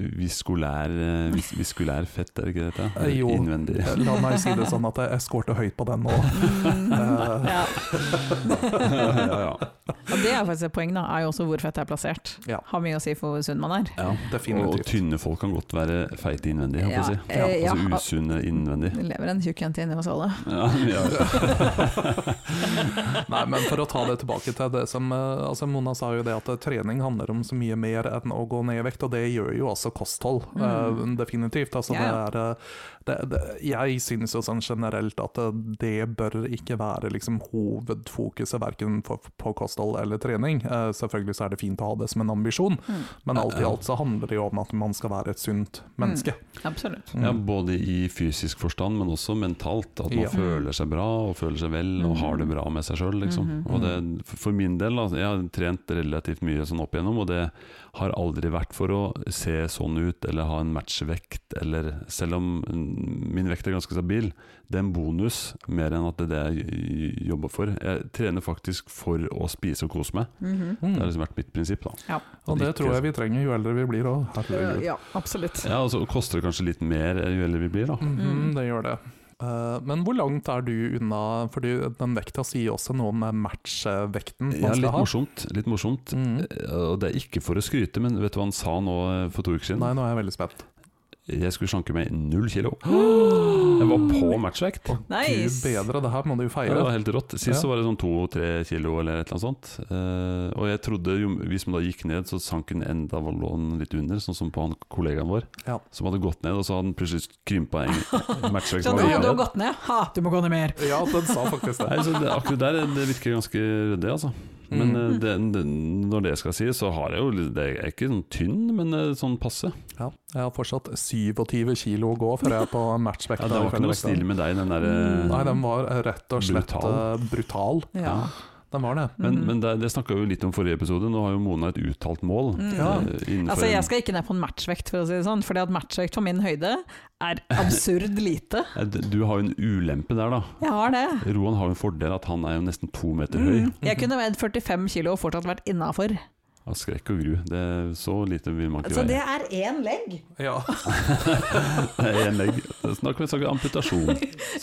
Viskulær, eh, vis, viskulær fett, er det ikke dette? Eh, jo. Innvendig. La meg si det sånn at jeg jeg skårte høyt på den nå. uh, (laughs) ja. Ja, ja. Og det er faktisk et poeng, da, er jo også hvor fett det er plassert. Ja. Har mye å si for hvor sunn man er. ja. Og, og tynne folk kan godt være feite innvendig, holdt jeg på å si. Ja, eh, ja. Altså usunne innvendig. Det lever en tjukk jente inni oss alle. Ja, ja. Nei, men for å ta det tilbake til det som eh, altså Mona sa jo det at eh, trening handler om så mye mer enn å gå ned i vekt, og det gjør jo også kosthold. mm. definitivt. Altså, Ja, ja. det er, det, det, jeg syns jo sånn generelt at det bør ikke være liksom hovedfokuset verken på, på kosthold eller trening. Eh, selvfølgelig så er det fint å ha det som en ambisjon, Mm. men alt i alt så handler det jo om at man skal være et sunt menneske. Absolutt. Mm. Ja, både i fysisk forstand, men også mentalt. At man Ja. føler seg bra og føler seg vel og har det bra med seg sjøl. Liksom. Mhm. Og det- For min del, da, jeg har trent relativt mye sånn opp igjennom, og det har aldri vært for å se sånn ut eller ha en matchvekt, eller selv om mm, min vekt er ganske stabil. Det er en bonus mer enn at det er det jeg jobber for. Jeg trener faktisk for å spise og kose meg. Mm -hmm. Det har liksom vært mitt prinsipp. da Ja. Og det tror jeg vi trenger jo eldre vi blir òg. Ja, absolutt. Ja, og så koster det kanskje litt mer jo eldre vi blir, da. Mm -hmm, det gjør det. Eh, men hvor langt er du unna Fordi den vekta sier også noe om matchvekten man Ja, skal litt ha. morsomt. Litt morsomt. Mhm. Eh, Og det er ikke for å skryte, men vet du hva han sa nå eh, for to uker siden? Nei, nå er jeg veldig spent. Jeg skulle slanke meg null kilo. Jeg var på matchvekt. Nice. Gud bedre, det her må du jo Ja, det var helt rått. Sist Ja. så var det sånn to-tre kilo eller et eller annet sånt. Eh, og jeg trodde jo, hvis man da gikk ned, så sank den enda og lå den litt under, sånn som på han kollegaen vår. Ja. Som hadde gått ned, og så hadde han plutselig krympa en (laughs) matchvekt. Sånn, å, du har gått ned. Ha, du må gå ned mer. Ja, den sa faktisk det. Nei, så det, akkurat der det virker ganske ryddig, altså. Men Mm. eh, det, det, når det skal sies, så har jeg jo Det er ikke sånn tynn, men eh, sånn passe. Ja, jeg har fortsatt 27 kilo å gå før jeg er på (laughs) matchvekta. Ja, det var ikke noe snill med deg, den derre Nei, den var rett og slett Brutal. brutal. brutal. Ja. Den var det. Men, mm. men det, det snakka vi jo litt om forrige episode. Nå har jo Mona et uttalt mål. Mm. Ja. eh, Altså, jeg skal ikke ned på en matchvekt, for å si det sånn. Fordi at matchvekt for min høyde er absurd lite. (laughs) Du har jo en ulempe der, da. Jeg har det. Roan har jo en fordel at han er jo nesten to meter høy. Mm. Jeg kunne veid 45 kilo og fortsatt vært innafor. Av skrekk og gru. Det er så lite vil man ikke Så (laughs) det er én legg? Ja. Det er en legg. Snakk om en slags amputasjon.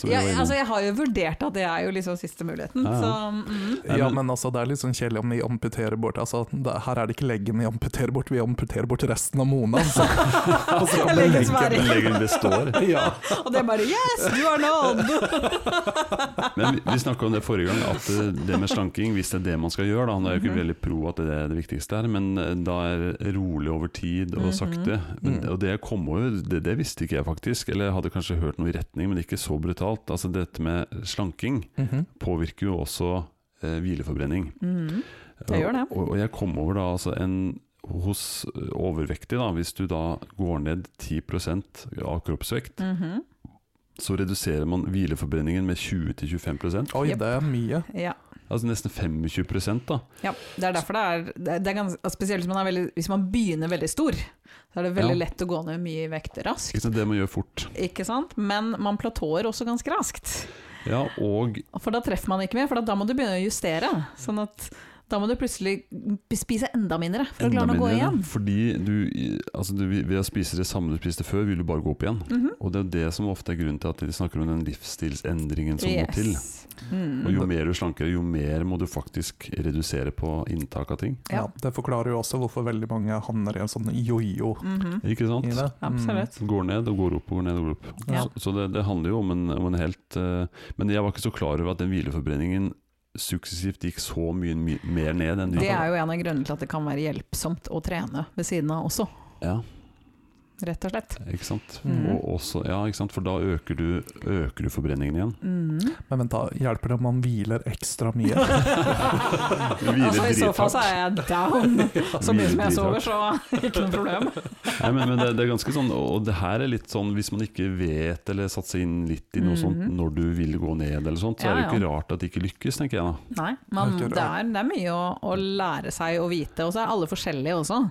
Ja, altså, jeg har jo vurdert at det er jo liksom siste muligheten. Ja, ja. Så mm. Ja, men- altså, det er litt sånn kjedelig om vi amputerer bort altså, det, Her er det ikke leggen vi amputerer bort, vi amputerer bort resten av Mona. Altså. (laughs) og så kommer Leggen er leggen. Den leggen består. (laughs) Ja. Og det er bare Yes, du har nådd! Men vi, vi snakka om det forrige gang, at eh, det med slanking, hvis det er det man skal gjøre da, Nå er jo ikke Mhm. veldig pro at det er det viktigste her, men eh, da er rolig over tid og Mhm. sakte. Men, Mm. og det kom jo, det, det visste ikke jeg faktisk, eller jeg hadde kanskje hørt noe i retning, men ikke så brutalt. Altså Dette med slanking Mhm. påvirker jo også eh, hvileforbrenning. Mm. Det gjør det. Og, og jeg kom over da altså en hos overvektige, overvektig, da, hvis du da går ned 10 av kroppsvekt, Mhm. så reduserer man hvileforbrenningen med 20-25 Oi, det er mye. Ja. Altså nesten 25% da. ja. Det er derfor det er, det er, ganske, Spesielt hvis man, er veldig, hvis man begynner veldig stor, så er det veldig Ja. lett å gå ned mye vekt raskt. Ikke sant, Det man gjør fort. Ikke sant? Men man platåer også ganske raskt. Ja, og For da treffer man ikke mer, for da må du begynne å justere. Sånn at da må du plutselig spise enda mindre for å enda klare å gå igjen. Fordi du, altså du, ved å spise det samme du spiste før, vil du bare gå opp igjen. Mhm. Og det er det som ofte er grunnen til at de snakker om den livsstilsendringen som må til. Mm. Og jo mer du slanker, jo mer må du faktisk redusere på inntak av ting. Ja. Ja. Det forklarer jo også hvorfor veldig mange havner i en sånn jojo Mhm. Ikke sant? det. Absolutt. Går ned og går opp og går ned og går opp. Ja. Så, så det, det handler jo om en, om en helt uh, Men jeg var ikke så klar over at den hvileforbrenningen suksessivt gikk så mye, my- mer ned enn Det er jo en av grunnene til at det kan være hjelpsomt å trene ved siden av også, Ja, rett og slett. ikke sant. Mm. Og også, ja, ikke sant? For da øker du, øker du forbrenningen igjen. Mm. Men vent, da hjelper det om man hviler ekstra mye? (laughs) altså, I så fall så er jeg down. (laughs) Så mye som jeg sover, så (laughs) ikke noe problem. Nei, men, men det, det er ganske sånn, og det her er litt sånn hvis man ikke vet eller satser inn litt i noe mm. sånt når du vil gå ned eller sånt, så Ja, er det jo ikke ja. rart at det ikke lykkes, tenker jeg da. Nei, man, det, er, det er mye å, å lære seg å vite, og så er alle forskjellige også.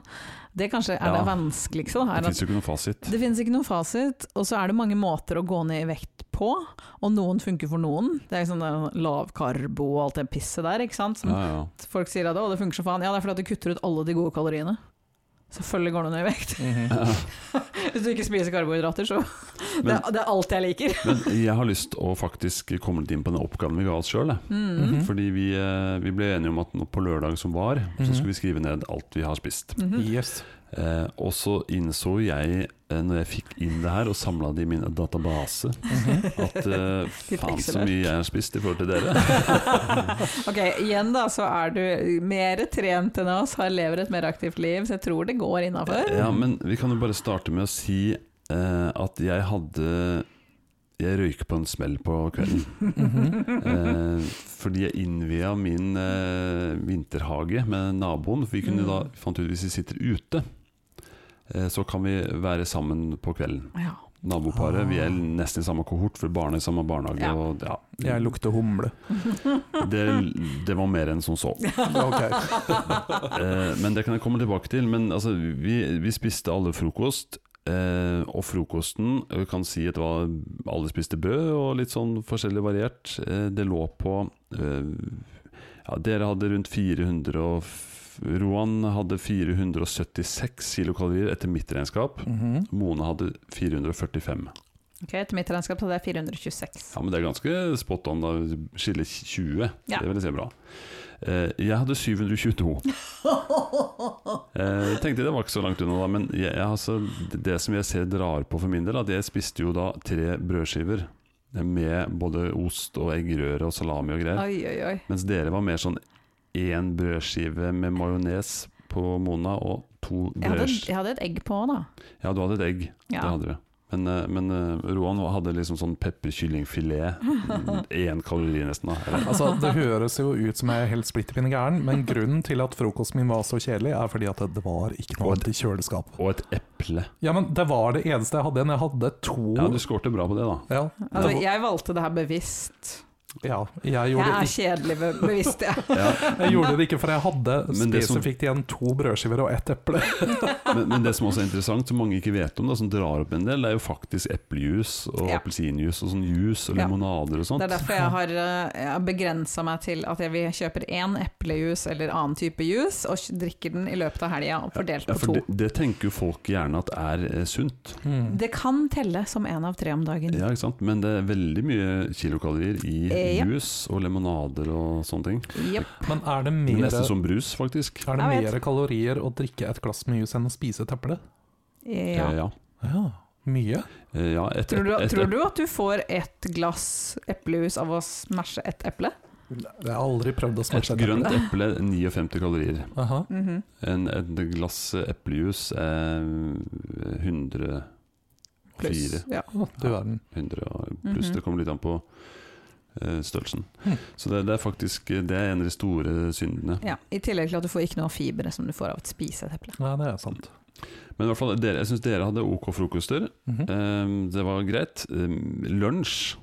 Det kanskje er Ja. det vanskeligste. Da, Det jo ikke noen fasit. det finnes ikke noen fasit, og så er det mange måter å gå ned i vekt på, og noen funker for noen. Det er sånn lavkarbo lav karbo og alt det pisset der, ikke sant. Som Ja, ja. folk sier at å, det funker så faen. Ja, det er fordi at du kutter ut alle de gode kaloriene. Selvfølgelig går du ned i vekt. Mhm. (laughs) Hvis du ikke spiser karbohydrater, så det, Men, er- det er alt jeg liker. (laughs) men jeg har lyst å faktisk komme litt inn på den oppgaven vi ga oss sjøl. Mm. -hmm. Fordi vi, eh, vi ble enige om at på lørdag som var, så Mhm. skulle vi skrive ned alt vi har spist. Mhm. Yes. Eh, og så innså jeg, eh, når jeg fikk inn det her og samla det i min database, Mhm. at eh, (laughs) faen så mye jeg har spist i forhold til dere. (laughs) Ok, igjen da, så er du mer trent enn oss, har lever et mer aktivt liv, så jeg tror det går innafor. Ja, men vi kan jo bare starte med å si eh, at jeg hadde Jeg røyker på en smell på kvelden. Mhm. Eh, fordi jeg innvia min eh, vinterhage med naboen. For vi kunne Mm. da fant ut hvis vi sitter ute, eh, så kan vi være sammen på kvelden. Ja. Naboparet. Vi er Ah. nesten i samme kohort, for barnet er i samme barnehage. Ja. Og, ja, Jeg lukter humle. (laughs) det, det var mer enn som så. (laughs) Okay. Eh, men det kan jeg komme tilbake til. Men altså, vi, vi spiste alle frokost. Eh, og frokosten jeg kan si at det var alle spiste brød og litt sånn forskjellig variert. Eh, det lå på eh, ja, Dere hadde rundt 400 og Roan hadde 476 kilokalorier etter mitt regnskap. Mhm. Mona hadde 445. Ok, Etter mitt regnskap hadde er 426. Ja, men det er ganske spot on. da Skiller 20. Ja. Det vil jeg si er bra. Eh, jeg hadde 722. (laughs) Eh, Jeg tenkte det var ikke så langt unna, da, men jeg, jeg, altså, det- som jeg ser drar på for min del, at jeg spiste jo da tre brødskiver med både ost og eggerøre og salami og greier. Oi, oi, oi. Mens dere var mer sånn én brødskive med majones på Mona og to Jeg brødskiver. jeg hadde et egg på, da. Ja, du hadde et egg. Ja. Det hadde du. Men, eh, men eh, Roan hadde liksom sånn pepperkyllingfilet. (laughs) Én kalori nesten. da Altså, det høres jo ut som jeg er helt splitter pinne gæren, men grunnen til at frokosten min var så kjedelig, er fordi at det var ikke noe annet i kjøleskapet. Og et eple. Ja, men det var det eneste jeg hadde. Jeg hadde to Ja, du skårte bra på det, da. Ja, Altså, jeg valgte det her bevisst. Ja, jeg Jeg er kjedelig bevisst, jeg. (laughs) Ja, jeg gjorde det ikke, for jeg hadde Men det som- spesifikt igjen to brødskiver og ett eple. (laughs) men, men det som også er interessant, som mange ikke vet om, da, som drar opp en del, det er jo faktisk eplejus og Ja. appelsinjuice og sånn juice og Ja. limonader og sånt. Det er derfor jeg har, eh, har begrensa meg til at jeg vil kjøper én eplejus eller annen type juice, og drikker den i løpet av helga, og fordelt Ja, på for to. det, det tenker jo folk gjerne at er eh, sunt. Mm. Det kan telle som én av tre om dagen. Ja, ikke sant? Men det er veldig mye kilokalorier i Eh, ja. og lemonader og sånne ting. Yep. Men er det er mer, Nesten som brus, faktisk. er det mer kalorier å drikke et glass med jus enn å spise et eple? Ja. Eh, ja. Ja, mye. Eh, ja et, Tror, du, et, et, tror du at du får et glass eplejus av å smashe et eple? Jeg har aldri prøvd å et smashe et grønt eple. eple 59 kalorier. Aha. -hmm. En, et glass eplejus er 104 Pluss. Ja. Du verden. 100 pluss. Mm -hmm. Det kommer litt an på eh, størrelsen. Mm. Så det, det er faktisk Det er en av de store syndene. ja. I tillegg til at du får ikke noe av fiberet som du får av å spise et eple. Ja, det er sant. Men i hvert fall, dere, jeg syns dere hadde ok frokoster. Mhm. Eh, det var greit. Eh, lunsj.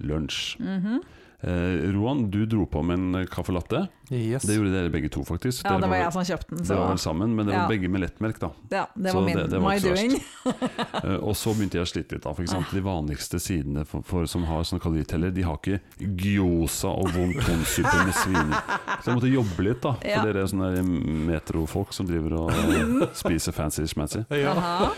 Lunsj. Mhm. Eh, Roan, du dro på med en caffè latte. Yes. Det gjorde dere begge to, faktisk. Ja, Dere det var var jeg som kjøpte den, det var vel sammen, men det var Ja. begge med lettmelk, da. ja, det så var min det- det var my doing. (laughs) (laughs) Eh, og så begynte jeg å slite litt, da. For eksempel de vanligste sidene for, for, som har sånn kaloriteller, de har ikke gyoza og wontonsuppe med svin. Så jeg måtte jobbe litt, da. For Ja. dere er sånne metrofolk som driver og eh, (laughs) spiser fancy schmancy. Ja.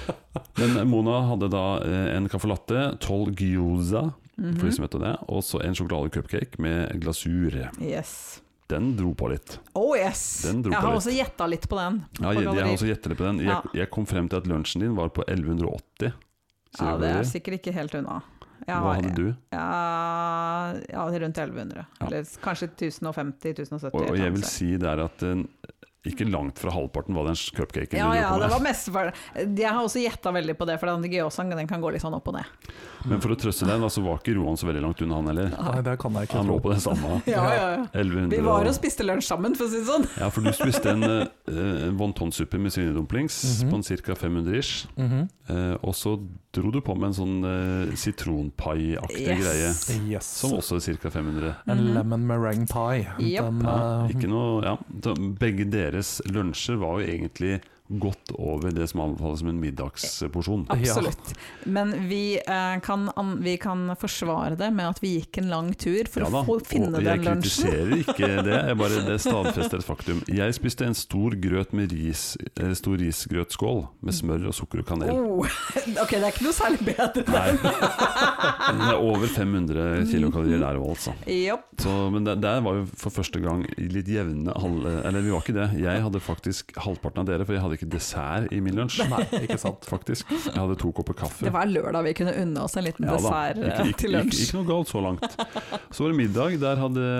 Men Mona hadde da eh, en caffè latte, tolv gyoza, for de som vet det, og så en sjokoladecupcake med glasur. Yes. Den dro på litt. Oh yes! Jeg har også gjetta litt på den. Ja, jeg, jeg har også gjettet litt på den. Jeg, Ja. jeg kom frem til at lunsjen din var på 1180 Ja, det er sikkert ikke helt unna. Jeg Hva har- hadde du? Ja, ja, rundt 1100. Ja. Eller kanskje 1050-1070. Og, og jeg vil si det er at eh, ikke langt fra halvparten var den cupcaken ja, du ja, på det var var for, Jeg har også gjetta veldig på det, for den gyozaen den kan gå litt sånn opp og ned. Men for å trøste deg, da, så var ikke Roan så veldig langt unna, han heller. Nei, det kan jeg ikke Han lå på det samme. (laughs) Ja, ja, ja. Vi var og- spiste lunsj sammen, for å si det sånn. Ja, for du spiste en (laughs) uh, wontonsuppe med svinedumplings Mhm. på en ca. 500 ish. Mm -hmm. uh, og så dro du på med en sånn uh, sitronpai-aktig greie, Yes. som også er ca. 500. En Mhm. lemon meringue pie. Yep. Den, Ja, eh, ikke noe, ja. begge Begge deres lunsjer var jo egentlig godt over det som anbefales som en middagsporsjon. Absolutt. Men vi, eh, kan, an, vi kan forsvare det med at vi gikk en lang tur for Ja å få, finne den lunsjen. Jeg kritiserer ikke det, jeg (laughs) bare det stadfester et faktum. Jeg spiste en stor grøt med ris, eh, stor risgrøtskål med smør og sukker og kanel. Oh, (laughs) ok, det er ikke noe særlig bedre. Nei, det er over 500 kilokalorier der òg, altså. Yep. Så, men der, der var jo for første gang litt jevne halv... Eller vi var ikke det. Jeg hadde faktisk halvparten av dere, for jeg hadde ikke dessert i min lunsj. Nei, ikke sant. Faktisk. Jeg hadde to kopper kaffe. Det var lørdag vi kunne unne oss en liten Ja dessert eh, ikke, ikke, til lunsj. ikke noe galt så langt. Så var det middag. Der hadde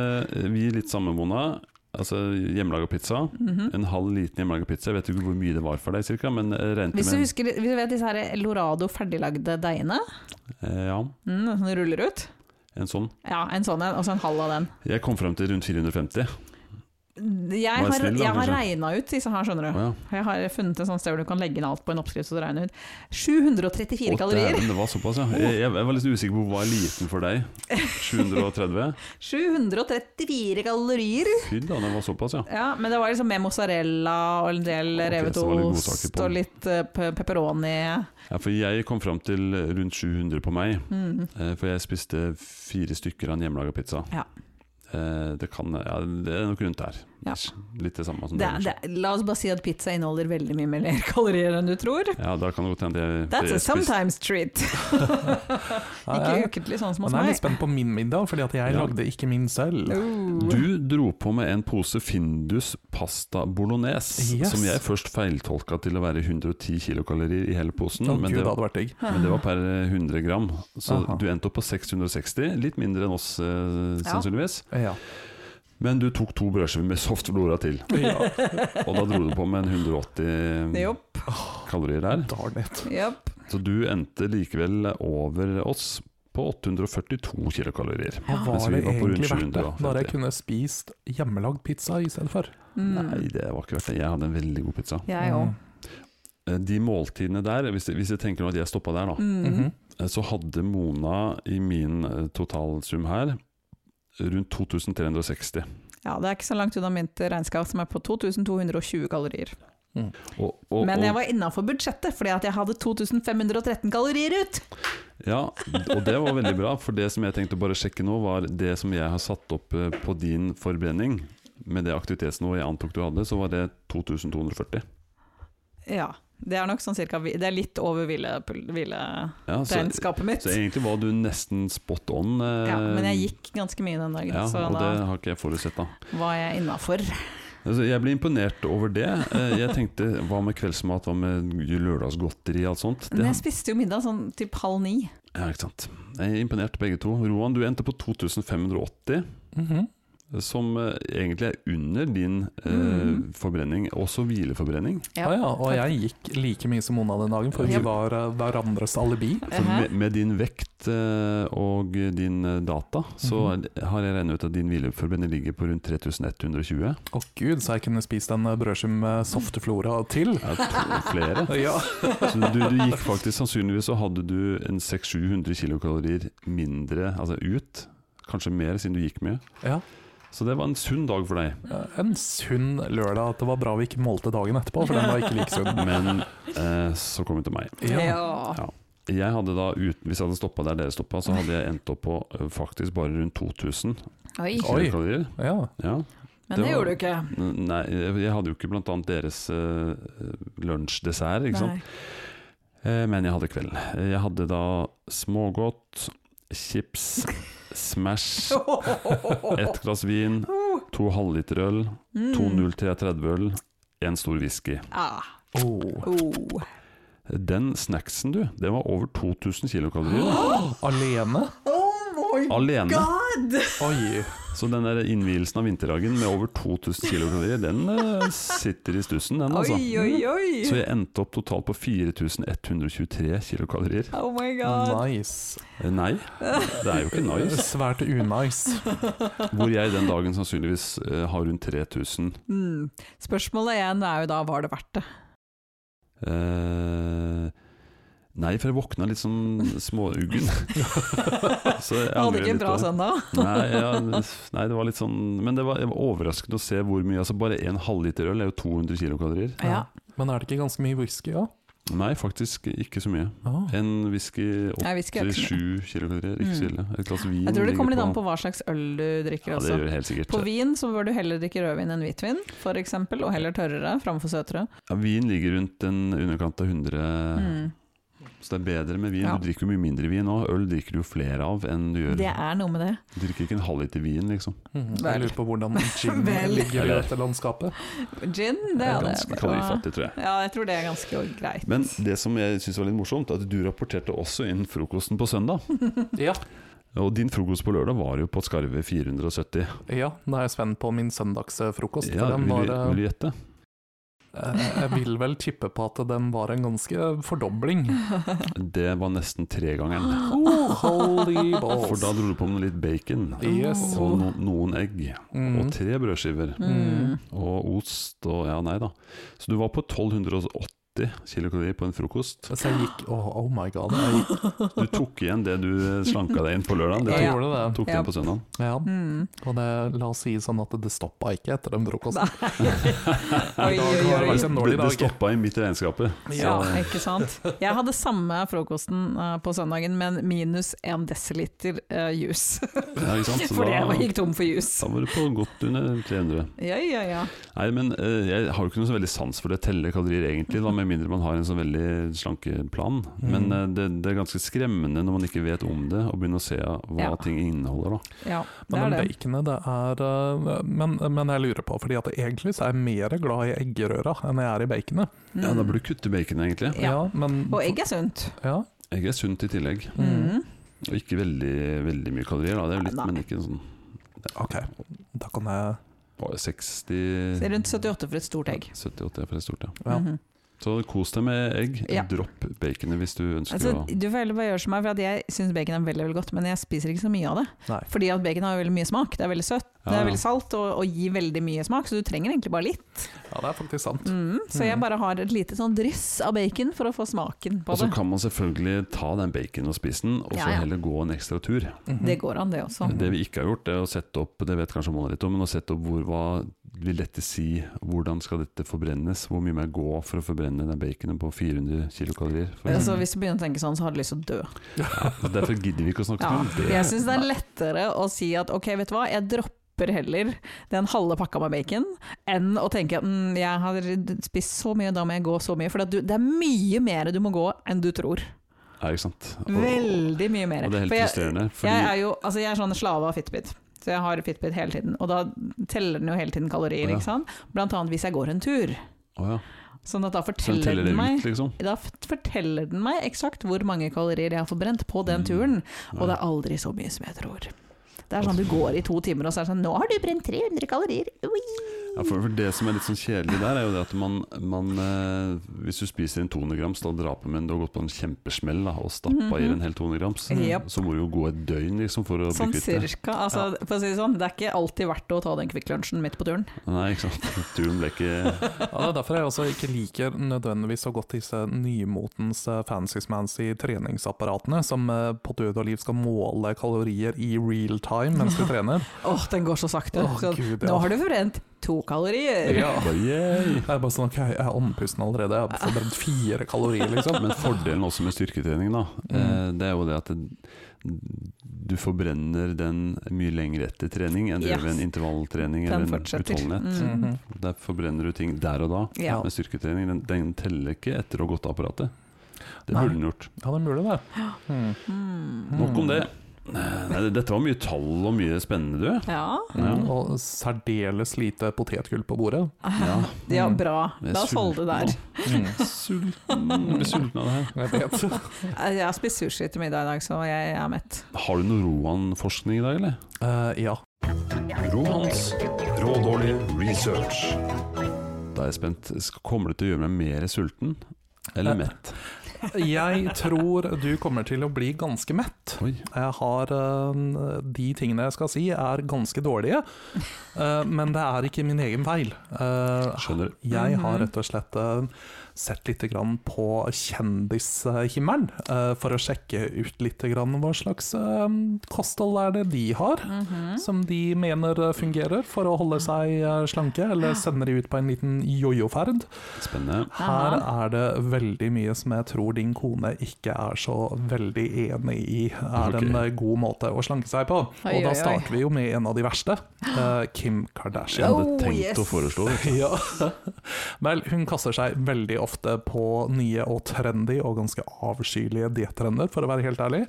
vi litt sammenbonda. Altså hjemmelaga pizza. Mhm. En halv liten hjemmelaga pizza. Jeg vet ikke hvor mye det var for deg, cirka, men jeg regnet Hvis du med husker, hvis du vet disse her Lorado ferdiglagde deigene, eh, Ja, mm, som ruller ut? en sånn. Ja, en sånn en, og så en halv av den. Jeg kom frem til rundt 450. Jeg har, jeg har regna ut disse her, skjønner du. ja. Jeg har funnet et sted hvor du kan legge inn alt på en oppskrift Så du regner ut. 734 Å, kalorier! dæven, det var såpass, ja. Jeg, jeg, jeg var litt usikker på hva er liten for deg. 730? 734 (laughs) kalorier! Fy da, det var såpass, ja. Ja, men det var liksom med mozzarella og en del okay, revet det ost og litt eh, pepperoni. ja. For jeg kom fram til rundt 700 på meg. Mm. Eh, For jeg spiste fire stykker av en hjemmelaga pizza. Ja. Eh, Det kan Ja, det er nok rundt der. Ja. Litt det samme som Det, det. det, la oss bare si at pizza inneholder veldig mye mer (laughs) kalorier enn du tror. Ja, da kan det godt hende jeg That's a sometimes treat. (laughs) (laughs) Ikke ukentlig, sånn som hos Men jeg er litt spent på min middag, fordi at jeg Ja. lagde ikke min selv. Uh. Du dro på med en pose Findus pasta bolognese, Yes. som jeg først feiltolka til å være 110 kilokalorier i hele posen. Oh, men, gud, det, det hadde vært digg. men det var per 100 gram. Så Aha. du endte opp på 660, litt mindre enn oss eh, Ja. Ja. Men du tok to brødskiver med softflora til, ja. (laughs) og da dro du på med en 180 yep. kalorier der. Darn it. jopp. Så du endte likevel over oss på 842 kilokalorier. Ja, mens var vi det var på rundt egentlig verdt det, 750. når jeg kunne spist hjemmelagd pizza i stedet for? Mm. Nei, det var ikke verdt det. Jeg hadde en veldig god pizza. Jeg òg. Eh, De måltidene der, hvis jeg, hvis jeg tenker nå at jeg stoppa der, da, Mm. Mhm. eh, så hadde Mona i min eh, totalsum her rundt 2360. Ja, det er ikke så langt unna mitt regnskap, som er på 2220 kalorier. Og, og, Men jeg var innafor budsjettet, fordi at jeg hadde 2513 kalorier ut! ja, og det var veldig bra, for det som jeg tenkte å bare sjekke nå, var det som jeg har satt opp eh, på din forbrenning. Med det aktivitetsnivået jeg antok du hadde, så var det 2240. Ja. Det er nok sånn cirka Det er litt over hvile- Ja, mitt. så egentlig var du nesten spot on. eh, Ja, men jeg gikk ganske mye den dagen, Ja, så og det har ikke jeg forutsett, da. var jeg innafor. Altså, jeg ble imponert over det. Eh, Jeg tenkte hva med kveldsmat, hva med lørdagsgodteri og alt sånt. Men jeg spiste jo middag sånn typ halv ni. ja, ikke sant. Jeg er imponert begge to. Roan, du endte på 2580, Mhm. Som eh, egentlig er under din eh, Mm. forbrenning, også hvileforbrenning. Ja. ja, og jeg gikk like mye som Mona den dagen, for vi var eh, hverandres alibi. Med, med din vekt eh, og din data, så Mhm. har jeg regnet ut at din hvileforbrenning ligger på rundt 3120. Å gud, så jeg kunne spist en brødskive med softeflora til. Ja, to, flere. (laughs) Ja. Så du, du gikk faktisk sannsynligvis så hadde du en 600-700 kilokalorier mindre altså ut. Kanskje mer, siden du gikk mye. ja. Så det var en sunn dag for deg. En sunn lørdag. At det var bra vi ikke målte dagen etterpå, for den var ikke like sunn. (laughs) Men eh, så kom vi til meg. Ja. Ja. Jeg hadde da, uten, Hvis jeg hadde stoppa der dere stoppa, så hadde jeg endt opp på eh, faktisk bare rundt 2000 Oi. Oi. Ja. Ja. Men det det var- gjorde du ikke. Nei, jeg hadde jo ikke annet deres uh, lunsjdessert, ikke sant. Nei. Eh, men jeg hadde kvelden. Jeg hadde da smågodt, chips, (laughs) Smash, (laughs) ett glass vin, to halvliterøl, Mm. to 0,330-øl, en stor whisky. Ah. Oh. Oh. Den snacksen, du, det var over 2000 kilokalorier. (gasps) Alene? oh my Alene. god! Oi. Så den der innvielsen av vinterhagen med over 2000 kilokalorier, den eh, sitter i stussen, den altså. Oi, oi, oi! Så jeg endte opp totalt på 4123 kilokalorier. Oh my god. Nice. Eh, Nei, det er jo ikke nice. Svært unice. Hvor jeg den dagen sannsynligvis eh, har rundt 3000. Mm. Spørsmålet igjen er jo da, var det verdt det? Eh, nei, for jeg våkna litt sånn småuggen. (laughs) Så jeg Du hadde ikke en bra søndag? Nei, ja, nei, det var litt sånn Men det var, det var overraskende å se hvor mye Altså Bare en halvliter øl er jo 200 kilokalorier. Ja. Men er det ikke ganske mye whisky, da? Nei, faktisk ikke så mye. Ah. En whisky Jeg visste ikke helt 87 kilokalorier, ikke så Mm. ille. Et glass vin Jeg tror det kommer litt an på hva slags øl du drikker Ja, det også. gjør det helt sikkert. På vin så bør du heller drikke rødvin enn hvitvin, f.eks., og heller tørrere framfor søtere. Ja, vin ligger rundt en underkant av 100, Mm. Så det er bedre med vin. Ja. Du drikker jo mye mindre vin òg. Øl drikker du jo flere av enn du gjør Det er noe med det. Du drikker ikke en halvliter vin, liksom. Mm. Jeg lurer på hvordan (laughs) gin ligger i dette landskapet. Gin, det er det. Ganske kalorifattig, tror jeg. Ja, jeg tror det er ganske greit. Men det som jeg syns var litt morsomt, at du rapporterte også inn frokosten på søndag. (laughs) Ja. Og din frokost på lørdag var jo på skarve 470. ja, da er jeg spent på min søndagsfrokost. Ja, den vil, du, var, vil du gjette? Eh, jeg vil vel tippe på at den var en ganske fordobling. (laughs) Det var nesten tregangeren. (gasps) Oh, holy balls. For da dro du på med litt bacon. Yes. Og no, noen egg. Mm. Og tre brødskiver. Mm. Og ost og ja, nei da. Så du var på 1280 kilokalorier på en frokost. Så jeg gikk oh, oh my god. Jeg, gikk, Du tok igjen det du slanka deg inn på lørdag. Det tok, Ja. tok, Ja. igjen på søndag. Ja. Mm. Og det, la oss si sånn at det stoppa ikke etter den frokosten. (laughs) Oi, oi, oi. Det, stoppa i mitt regnskap. Ja, ikke sant. Jeg hadde samme frokosten eh, på søndagen, men minus en desiliter uh, juice. Ja, ikke sant? Så (laughs) Fordi jeg gikk tom for juice. da var du på godt under 300. Ja, ja, ja. Nei, men uh, jeg har jo ikke noe så veldig sans for det å telle kalorier, egentlig, da, med mindre man har en sånn veldig slankeplan. Men Mm. eh, det, det er ganske skremmende når man ikke vet om det, og begynner å se hva Ja. ting inneholder. Da. ja det Men er det. baconet, det er uh, men, men jeg lurer på, fordi at egentlig så er jeg mer glad i eggerøra enn jeg er i baconet. Mm. Ja, Da burde du kutte baconet, egentlig. Ja. men Og egg er sunt. Ja. Egg er sunt i tillegg. Mm. Og ikke veldig, veldig mye kalorier. Da. Det er jo litt, Nei. men ikke sånn Ok, da kan jeg 60 Så det er rundt 78 for et stort egg. 78 er for et stort, ja. Ja. Mhm. Så kos deg med egg. Ja. Dropp baconet hvis du ønsker Altså, å du får heller bare gjøre som meg, for at jeg syns bacon er veldig veldig godt, men jeg spiser ikke så mye av det. Nei. Fordi at bacon har veldig mye smak. Det er veldig søtt, det Ja. er veldig salt og, og gir veldig mye smak, så du trenger egentlig bare litt. Ja, det er faktisk sant. Mm, så jeg Mm. bare har et lite sånn dryss av bacon for å få smaken på Og så kan man selvfølgelig ta den bacon og spise den, og så Ja, ja. heller gå en ekstra tur. Mhm. Det går an, det også. Det vi ikke har gjort, det er å sette opp Det vet kanskje Mona litt om, men å sette opp hvor, hva vil dette si? Hvordan skal dette forbrennes? Hvor mye må jeg gå for å forbrenne den baconen på 400 kilokalorier? Altså, hvis du begynner å tenke sånn, så har du lyst til å dø. Ja, Derfor gidder vi ikke å snakke Ja. om det. Jeg syns det er lettere å si at ok, vet du hva, jeg dropper heller den halve pakka med bacon, enn å tenke at mm, jeg har spist så mye, da må jeg gå så mye. For det er mye mer du må gå enn du tror. Ja, ikke sant? Og, Veldig mye mer. og det er helt frustrerende. jeg, jeg er jo altså jeg er sånn slave av Fitbit. Så jeg har Fitbit hele tiden, og da teller den jo hele tiden kalorier, Ja. ikke sant. Blant annet hvis jeg går en tur. Oh, ja. Sånn at da Så den forteller den meg ut, liksom? da forteller den meg eksakt hvor mange kalorier jeg har forbrent på den Mm. turen, og det er aldri så mye som jeg tror. Det er sånn du går i to timer og så er det sånn 'Nå har du brent 300 kalorier'. Oi. Ja, for, for Det som er litt sånn kjedelig der, er jo det at man, man eh, Hvis du spiser en 200 grams, da draper men du har gått på en kjempesmell da, og stappa i Mhm. en hel 200 grams, Yep. så må du jo gå et døgn liksom for å Sånn bli kvitt det. cirka. Altså, for å si det sånn, det er ikke alltid verdt å ta den Kvikk Lunsjen midt på turen. Nei, ikke sant. Turen ble ikke (laughs) Ja, det er derfor jeg også ikke liker nødvendigvis så godt disse nymotens eh, fancy-smancy treningsapparatene som eh, på død og liv skal måle kalorier i real time mens du (laughs) trener. Åh, den går så sakte. Oh, Gud, ja. nå har du forbrent to kalorier. Ja. Bare. Jeg er bare sånn, ok, jeg er andpusten allerede, jeg har forbrent fire kalorier, liksom. Men fordelen også med styrketrening, da, Mm. eh, det er jo det at det, du forbrenner den mye lenger etter trening enn du Yes. ved en intervalltrening Den eller en fortsetter. utholdenhet. Mm. -hmm. Der forbrenner du ting der og da. Ja. Men styrketrening den, den teller ikke etter å ha gått av apparatet. Det burde den gjort. Ja, det er mulig, det. Mm. Mm. Nok om det. Nei, dette var mye tall og mye spennende, du. Ja. Ja. Mm. Og særdeles lite potetgull på bordet. Ja. (laughs) ja, bra. Er La oss holde det der. Mm. Sulten. Jeg blir sulten av det her. Jeg vet. (laughs) Jeg har spist sushi til middag i dag, så jeg er mett. Har du noe Roan-forskning i dag, eller? Uh, ja. Rohans rådårlige research. Da er jeg spent. Kommer det til å gjøre meg mer sulten? Eller Eh, mett? Jeg tror du kommer til å bli ganske mett. Oi. Jeg har eh, De tingene jeg skal si, er ganske dårlige. Eh, men det er ikke min egen feil. Eh, Skjønner. Jeg har Mhm. rett og slett sett litt grann på kjendishimmelen eh, for å sjekke ut litt grann hva slags eh, kosthold er det de har. Mhm. Som de mener fungerer for å holde seg eh, slanke, eller sender de ut på en liten jojo-ferd. Spennende. Her er det veldig mye som jeg tror din kone ikke er så veldig enig i er en eh, god måte å slanke seg på. Oi, Og da oi, oi. starter vi jo med en av de verste, Kim Jeg Kardashian. hadde Oh, tenkt yes. å foreslå det. (laughs) Ja. Vel, hun kaster seg veldig ofte på nye og trendy og ganske avskyelige diettrender, for å være helt ærlig.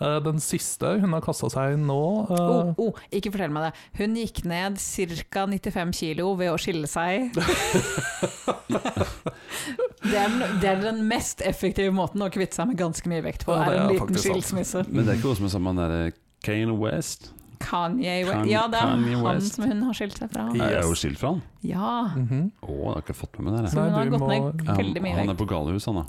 Eh, Den siste hun har kasta seg nå eh, Oh, oh, ikke fortell meg det. Hun gikk ned ca. 95 kilo ved å skille seg. (laughs) Det er, den, det er den mest effektive måten å kvitte seg med ganske mye vekt på. Ja, det er en liten skilsmisse. Men det er ikke noe som er sammen med han Kane West? Kanye West. Ja, det er Kanye han West. som hun har skilt seg fra. Yes. Er jo skilt fra han? Ja. mhm. Å, jeg har ikke fått med meg det. Så. Nei, hun har gått må- ned Han, veldig mye han er på galehus, han da.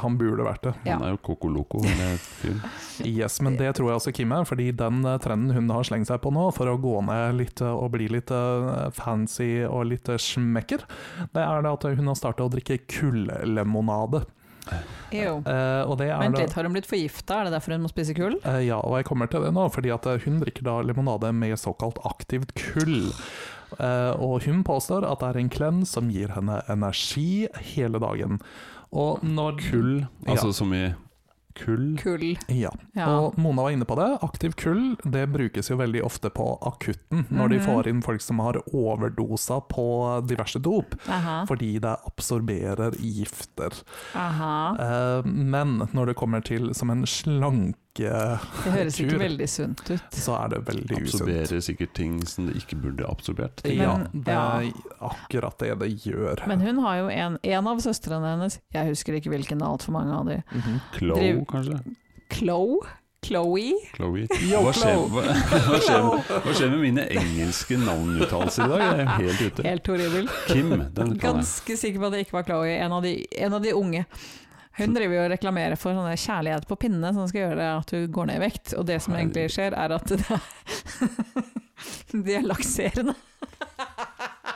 Han burde vært det. Ja. Han er jo Coco Loco. (laughs) Yes, men det tror jeg også Kim er, fordi den eh, trenden hun har slengt seg på nå, for å gå ned litt eh, og bli litt eh, fancy og litt smekker, det er det at hun har starta å drikke kulllemonade. Jo. Eh, og det er Vent litt, har hun blitt forgifta? Er det derfor hun må spise kull? Uh, ja, og jeg kommer til det nå, fordi at eh, hun drikker da limonade med såkalt aktivt kull. Uh, og hun påstår at det er en klem som gir henne energi hele dagen. Og når Kull, altså ja, som i kull? Kull. ja. Ja. Og Mona var inne på det. Aktiv kull det brukes jo veldig ofte på akutten, når de Mhm. får inn folk som har overdosa på diverse dop, Aha. fordi det absorberer gifter. Aha. Eh, men når det kommer til som en slanke Det høres ikke veldig sunt ut. så er det veldig usunt. Absorberer sikkert ting som det ikke burde absorbert. Ja, Men- det ja. er akkurat det det gjør. Men hun har jo en, en av søstrene hennes, jeg husker ikke hvilken av altfor mange av de, Mm -hmm. Chloe, Driv- kanskje? Chloe. Chloe. Chloe. Hva skjer, hva, (laughs) hva, skjer, hva skjer med mine engelske navnuttalelser i dag? Jeg er helt ute. Helt horribel. Kim, den. Ganske sikker på at det ikke var Chloe, en av de, en av de unge. Hun driver jo og reklamerer for sånne kjærlighet på pinne som skal gjøre at du går ned i vekt. Og det som egentlig skjer, er at det (laughs) er, de er lakserende.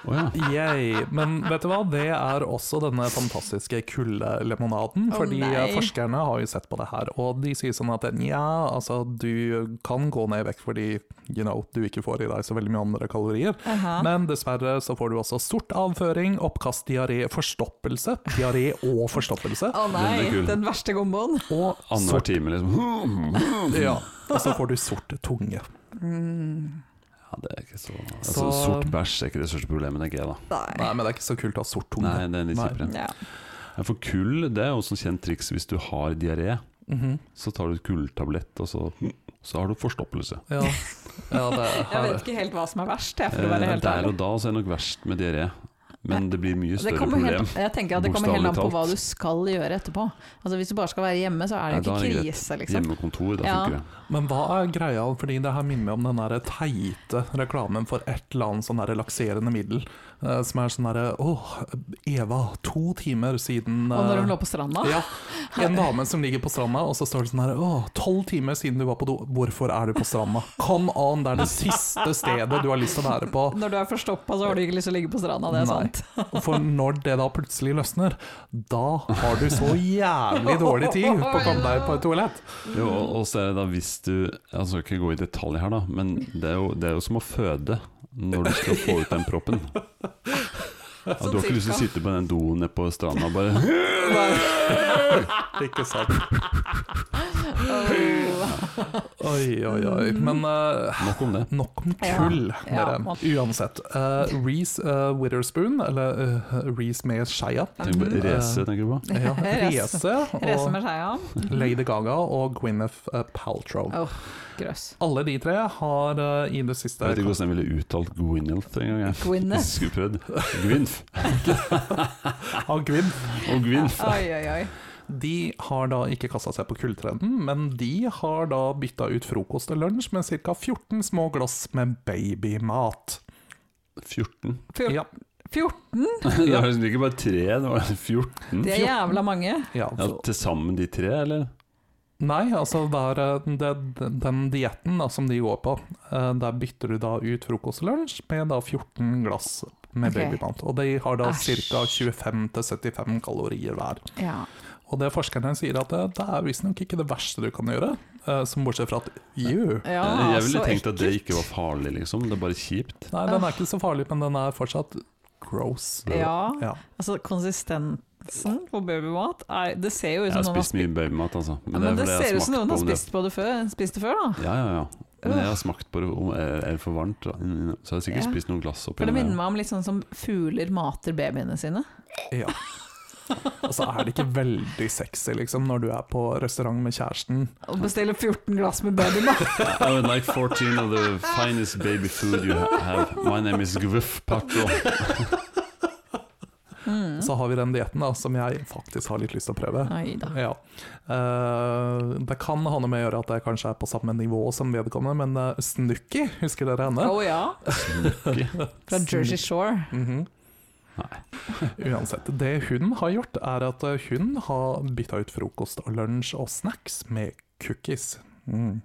Å ja. (laughs) Men vet du hva, det er også denne fantastiske kuldelemonaden. Å, fordi nei. forskerne har jo sett på det her, og de sier sånn at ja, altså du kan gå ned i vekt fordi you know, du ikke får i deg så veldig mye andre kalorier. Men dessverre så får du også sort avføring, oppkast, diaré, forstoppelse. Diaré og forstoppelse. Å oh, nei, den verste komboen. Og Annenhver time, liksom. (laughs) ja, og så får du sort tunge. Mm. Det er ikke så altså, Så- Sort bæsj er ikke det største problemet, tenker jeg da. Nei, men det er ikke så kult å ha sort tunge. Nei, det er litt Nei. kjipere. Ja. For kull, det er jo et kjent triks hvis du har diaré. Mhm. Så tar du et kulltablett, og så, så har du forstoppelse. ja. ja, det Jeg vet ikke helt hva som er verst, jeg, for å være Eh, helt der og da så er det nok verst med diaré. Men det blir mye større problem. helt, jeg tenker at det kommer helt an på hva du skal gjøre etterpå. Altså Hvis du bare skal være hjemme, så er det jo ja, ikke krise, liksom. Hjemmekontor, da Ja. funker det. Men hva er greia? Fordi det her minner meg om den der teite reklamen for et eller annet sånn relakserende middel. Eh, som er sånn derre Åh, Eva, to timer siden Og når eh, hun lå på stranda. ja, En dame som ligger på stranda, og så står det sånn her Åh, tolv timer siden du var på do. Hvorfor er du på stranda? Come on, det er det siste stedet du har lyst til å være på. Når du er forstoppa, så har du ikke lyst til å ligge på stranda, det er Nei. sant. (laughs) For når det da plutselig løsner, da har du så jævlig dårlig tid på å komme deg på et toalett. Jo, og så er det da hvis du Jeg skal ikke gå i detalj her, da, men det er jo, det er jo som å føde når du skal få ut den proppen. Ja, du har ikke lyst til å sitte på den doen nede på stranda og bare (laughs) Ikke sant? Oi, oi, oi. Men uh, Nok om det. nok om tull, Ja, dere. Ja, Uansett. Uh, Reece uh, Witherspoon, eller uh, Reece med skeia. Rese, på Mhm. tenker du på? Ja, (laughs) Rese og med skeia. Lady Gaga og Gwyneth eh, Paltrow. Åh, grøss. Alle de tre har eh, i det siste Jeg vet ikke hvordan jeg ville uttalt Gwyneth en gang. jeg. Gwyneth. Skulle prøvd. Gwynth. (laughs) Og Gwynth. Oi, oi, oi. De har da ikke kasta seg på kulltrenden, men de har da bytta ut frokost og lunsj med ca. 14 små glass med babymat. 14. Fjor- Ja, 14? (laughs) Det var liksom ikke bare tre, det var (laughs) 14. Det er jævla mange. ja, Ja, Til sammen de tre, eller? Nei, altså der, eh, det, den dietten som de går på, eh, der bytter du da ut frokost og lunsj med da 14 glass med okay. babymat. Og de har da ca. 25-75 kalorier hver. Ja. Og det forskerne sier at det, det er visstnok ikke det verste du kan gjøre, eh, som bortsett fra at you. ja jeg ville tenkt at det ikke var farlig, liksom. Det er bare kjipt. Nei, den er ikke så farlig, men den er fortsatt gross. Ja, Ja. altså konsistensen på babymat er, Det ser jo ut som noen har spist mye babymat, altså. Ja, men det, det ser ut som noen har spist på det før, spist det før, da. Ja, ja, ja. Men jeg har smakt på det, om er det for varmt? da? Mm, Så jeg har sikkert Ja. spist noen glass oppi For det minner meg om litt sånn som fugler mater babyene sine. ja. Og så er det ikke veldig sexy, liksom, når du er på restaurant med kjæresten. Og bestiller 14 glass med babymat. (laughs) I would like 14 of the finest baby food you have. My name is Gvuff Patro. Mm. Så har vi den dietten som jeg faktisk har litt lyst til å prøve. Ja. Uh, det kan ha noe med å gjøre at jeg kanskje er på samme nivå som vedkommende, men uh, Snooki, husker dere henne? Å ja. Fra Jersey Shore. Mhm. Nei. (laughs) Uansett. Det hun har gjort, er at hun har bytta ut frokost og lunsj og snacks med cookies. Mm.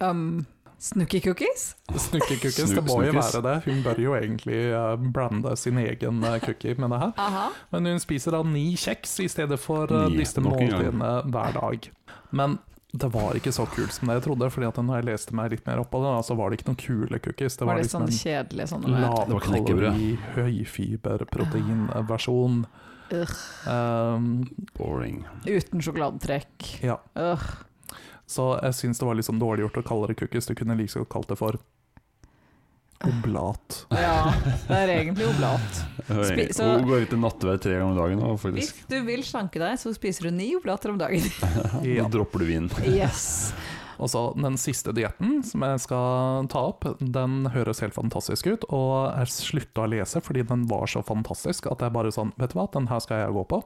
Um, Snooki cookies? Snooki-cookies, Snu- det må jo være det. Hun bør jo egentlig eh, brande sin egen eh, cookie med det her. Aha. Men hun spiser da ni kjeks i stedet for eh, Ni, disse måltidene hver dag. Men det var ikke så kult som det jeg trodde, Fordi at når jeg leste meg litt mer opp på det, så var det ikke noen kule cookies. Det Var var det liksom sånn kjedelig sånn med Det var knekkebrød. lavkalori, høyfiberproteinversjon. Uh. Um, Boring. Uten sjokoladetrekk. ja. Uh. Så jeg syns det var litt sånn dårlig gjort å kalle det cookies. Du kunne like så godt kalt det for oblat. Ja, det er egentlig oblat. Spi- så- Hun går ut i nattverd tre ganger om dagen Også, Hvis du vil slanke deg, så spiser du ni oblater om dagen. (laughs) Ja. Dropper du vin. Yes. Og (laughs) så den siste dietten som jeg skal ta opp, den høres helt fantastisk ut. Og jeg slutta å lese fordi den var så fantastisk at jeg bare sånn Vet du hva, den her skal jeg gå på.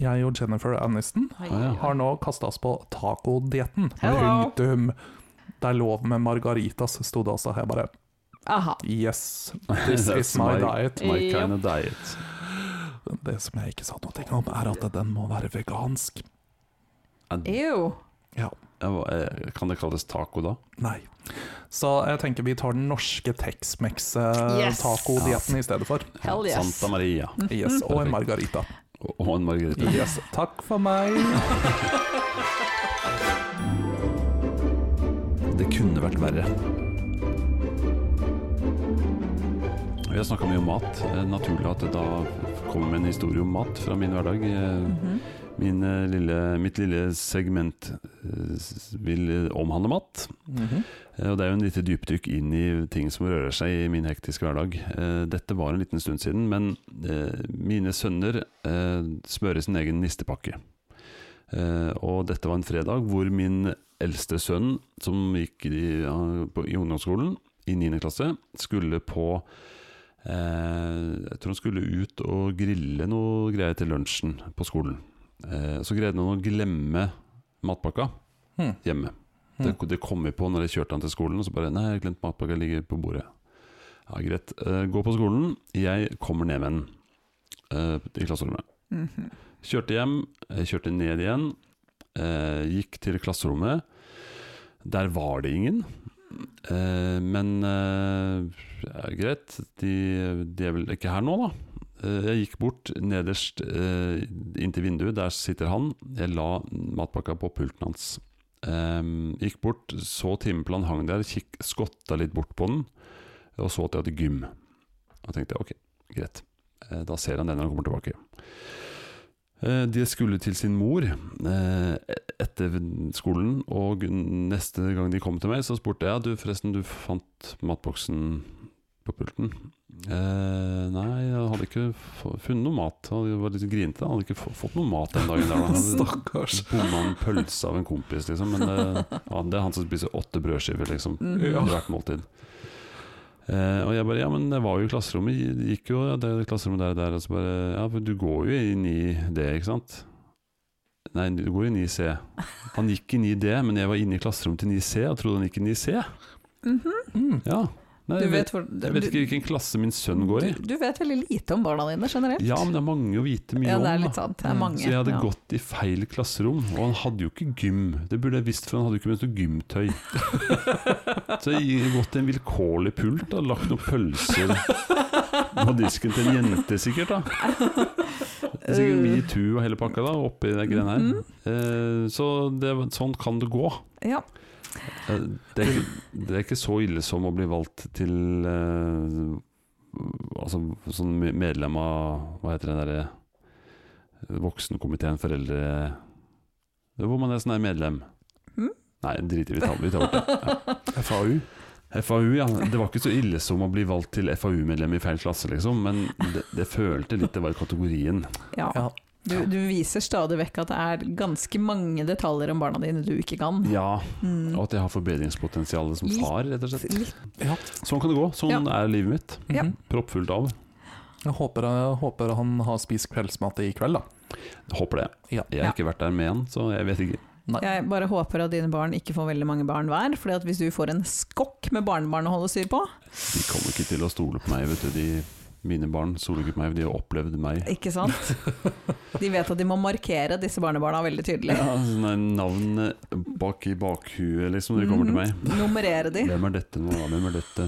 jeg og Jennifer Aniston Hei. har nå kasta oss på tacodietten. Punktum. Det er lov med margaritas, sto det også. Jeg bare Aha. Yes, (laughs) this is my my- diet. My Yep. kind of diet. Det som jeg ikke sa noe om, er at den må være vegansk. Ew. Ja. Eh, Kan det kalles taco da? Nei. Så jeg tenker vi tar den norske Yes. Tex-Mex-tacodietten i stedet for. Hell yes. Santa Maria. (laughs) Yes, og en margarita. Og en margarita. Yes, takk for meg. (laughs) Det kunne vært verre. Vi har snakka mye om mat. Eh, Naturlig at det da kommer en historie om mat fra min hverdag. Mm -hmm. Min, eh, lille, mitt lille segment vil omhandle mat. Mm -hmm. Og Det er jo en lite dypdykk inn i ting som rører seg i min hektiske hverdag. Dette var en liten stund siden, men mine sønner smører sin egen nistepakke. Og dette var en fredag hvor min eldste sønn, som gikk i, i ungdomsskolen i 9. klasse, skulle på Jeg tror han skulle ut og grille noe greier til lunsjen på skolen. Eh, så greide han å glemme matpakka Hmm. hjemme. Det, det kom vi på når jeg kjørte han til skolen, og så bare Nei, jeg har glemt matpakka, ligger på bordet. Ja, greit. Eh, gå på skolen. Jeg kommer ned med den eh, i klasserommet. Mhm. Kjørte hjem, kjørte ned igjen. Eh, gikk til klasserommet. Der var det ingen. Eh, men eh, ja, greit, de, de er vel ikke her nå, da. Eh, jeg gikk bort nederst inntil vinduet, der sitter han. Jeg la matpakka på pulten hans. Gikk bort, så timeplanen hang der, kikk, skotta litt bort på den, og så at jeg hadde gym. Og tenkte ok, greit. Da ser han den når han kommer tilbake. Eh, De skulle til sin mor eh, etter skolen, og neste gang de kom til meg, så spurte jeg du forresten, du fant matboksen på pulten. Eh, nei, jeg hadde ikke funnet noe mat. Jeg var litt grinete. Hadde ikke fått noe mat den dagen. der da. (laughs) Stakkars. Bomma en pølse av en kompis, liksom. Men det, ja, det er han som spiser åtte brødskiver, liksom. mm. Hvert måltid. Eh, og jeg bare Ja, men jeg var jo i klasserommet. Det gikk jo ja, det er klasserommet der og der. Og så bare Ja, for du går jo inn i det, ikke sant? Nei, du går inn i 9C. Han gikk inn i D, men jeg var inne i klasserommet til 9C og trodde han gikk inn i C. Mhm. Mm. Ja. Nei, Du jeg, vet vet, jeg vet ikke hvilken klasse min sønn går i. Du, du vet veldig lite om barna dine generelt. Ja, men det er mange å vite mye Ja, det er om. litt sant. Det er Mm. mange. Så jeg hadde ja. gått i feil klasserom, og han hadde jo ikke gym. Det burde jeg visst, for han hadde jo ikke med noe gymtøy. (laughs) Så jeg gikk gått til en vilkårlig pult og lagt noen pølser på disken til en jente, sikkert. da Det er Sikkert metoo og hele pakka da oppi de greiene her. Mhm. Eh, så det, sånn kan det gå. Ja. Eh, det, er ikke, det er ikke så ille som å bli valgt til eh, Altså sånn medlem av Hva heter den derre Voksenkomiteen foreldre Hvor man er sånn her medlem. Mm? Nei, drit i vi tar, vi tar bort det. (laughs) Ja. FAU. FAU, ja. Det var ikke så ille som å bli valgt til FAU-medlem i feil klasse, liksom. Men det, det følte litt det var i kategorien. ja. Du, du viser stadig vekk at det er ganske mange detaljer om barna dine du ikke kan. Ja, Mm. og at jeg har forbedringspotensial som far, rett og slett. Ja. Sånn kan det gå. Sånn Ja. er livet mitt. Mm -hmm. Proppfullt av. Jeg håper, jeg håper han har spist kveldsmat i kveld, da. Håper det. Ja. Jeg har ikke vært der med han, så jeg vet ikke. Nei. Jeg bare håper at dine barn ikke får veldig mange barn hver, for hvis du får en skokk med barnebarn å holde styr på, De kommer ikke til å stole på meg, vet du. De, mine barn ikke på meg, de har opplevd meg. ikke sant? De vet at de må markere disse barnebarna veldig tydelig. Ja, sånn er navnet bak i bakhuet, liksom, når de kommer til meg. Mhm. Nummerere de. Hvem er dette nå, da? Hvem er dette?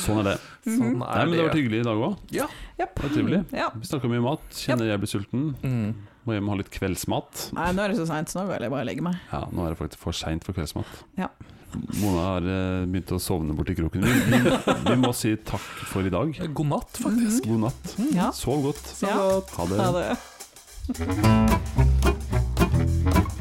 Sånn er det. Sånn Nei, er men det har vært hyggelig i dag òg. Ja. Yep. Det var trivelig. Ja. Vi snakka mye mat. Kjenner jeg blir sulten. Mm. Må hjem og ha litt kveldsmat. Nei, nå er det så seint, så nå vil jeg bare legge meg. Ja, nå er det faktisk for seint for kveldsmat. Ja. Mona har eh, begynt å sovne borti kroken min. Vi, vi må si takk for i dag. God natt, faktisk. God natt. Mm. Ja. Sov godt. Sov godt. Ha det. Ha det. (laughs)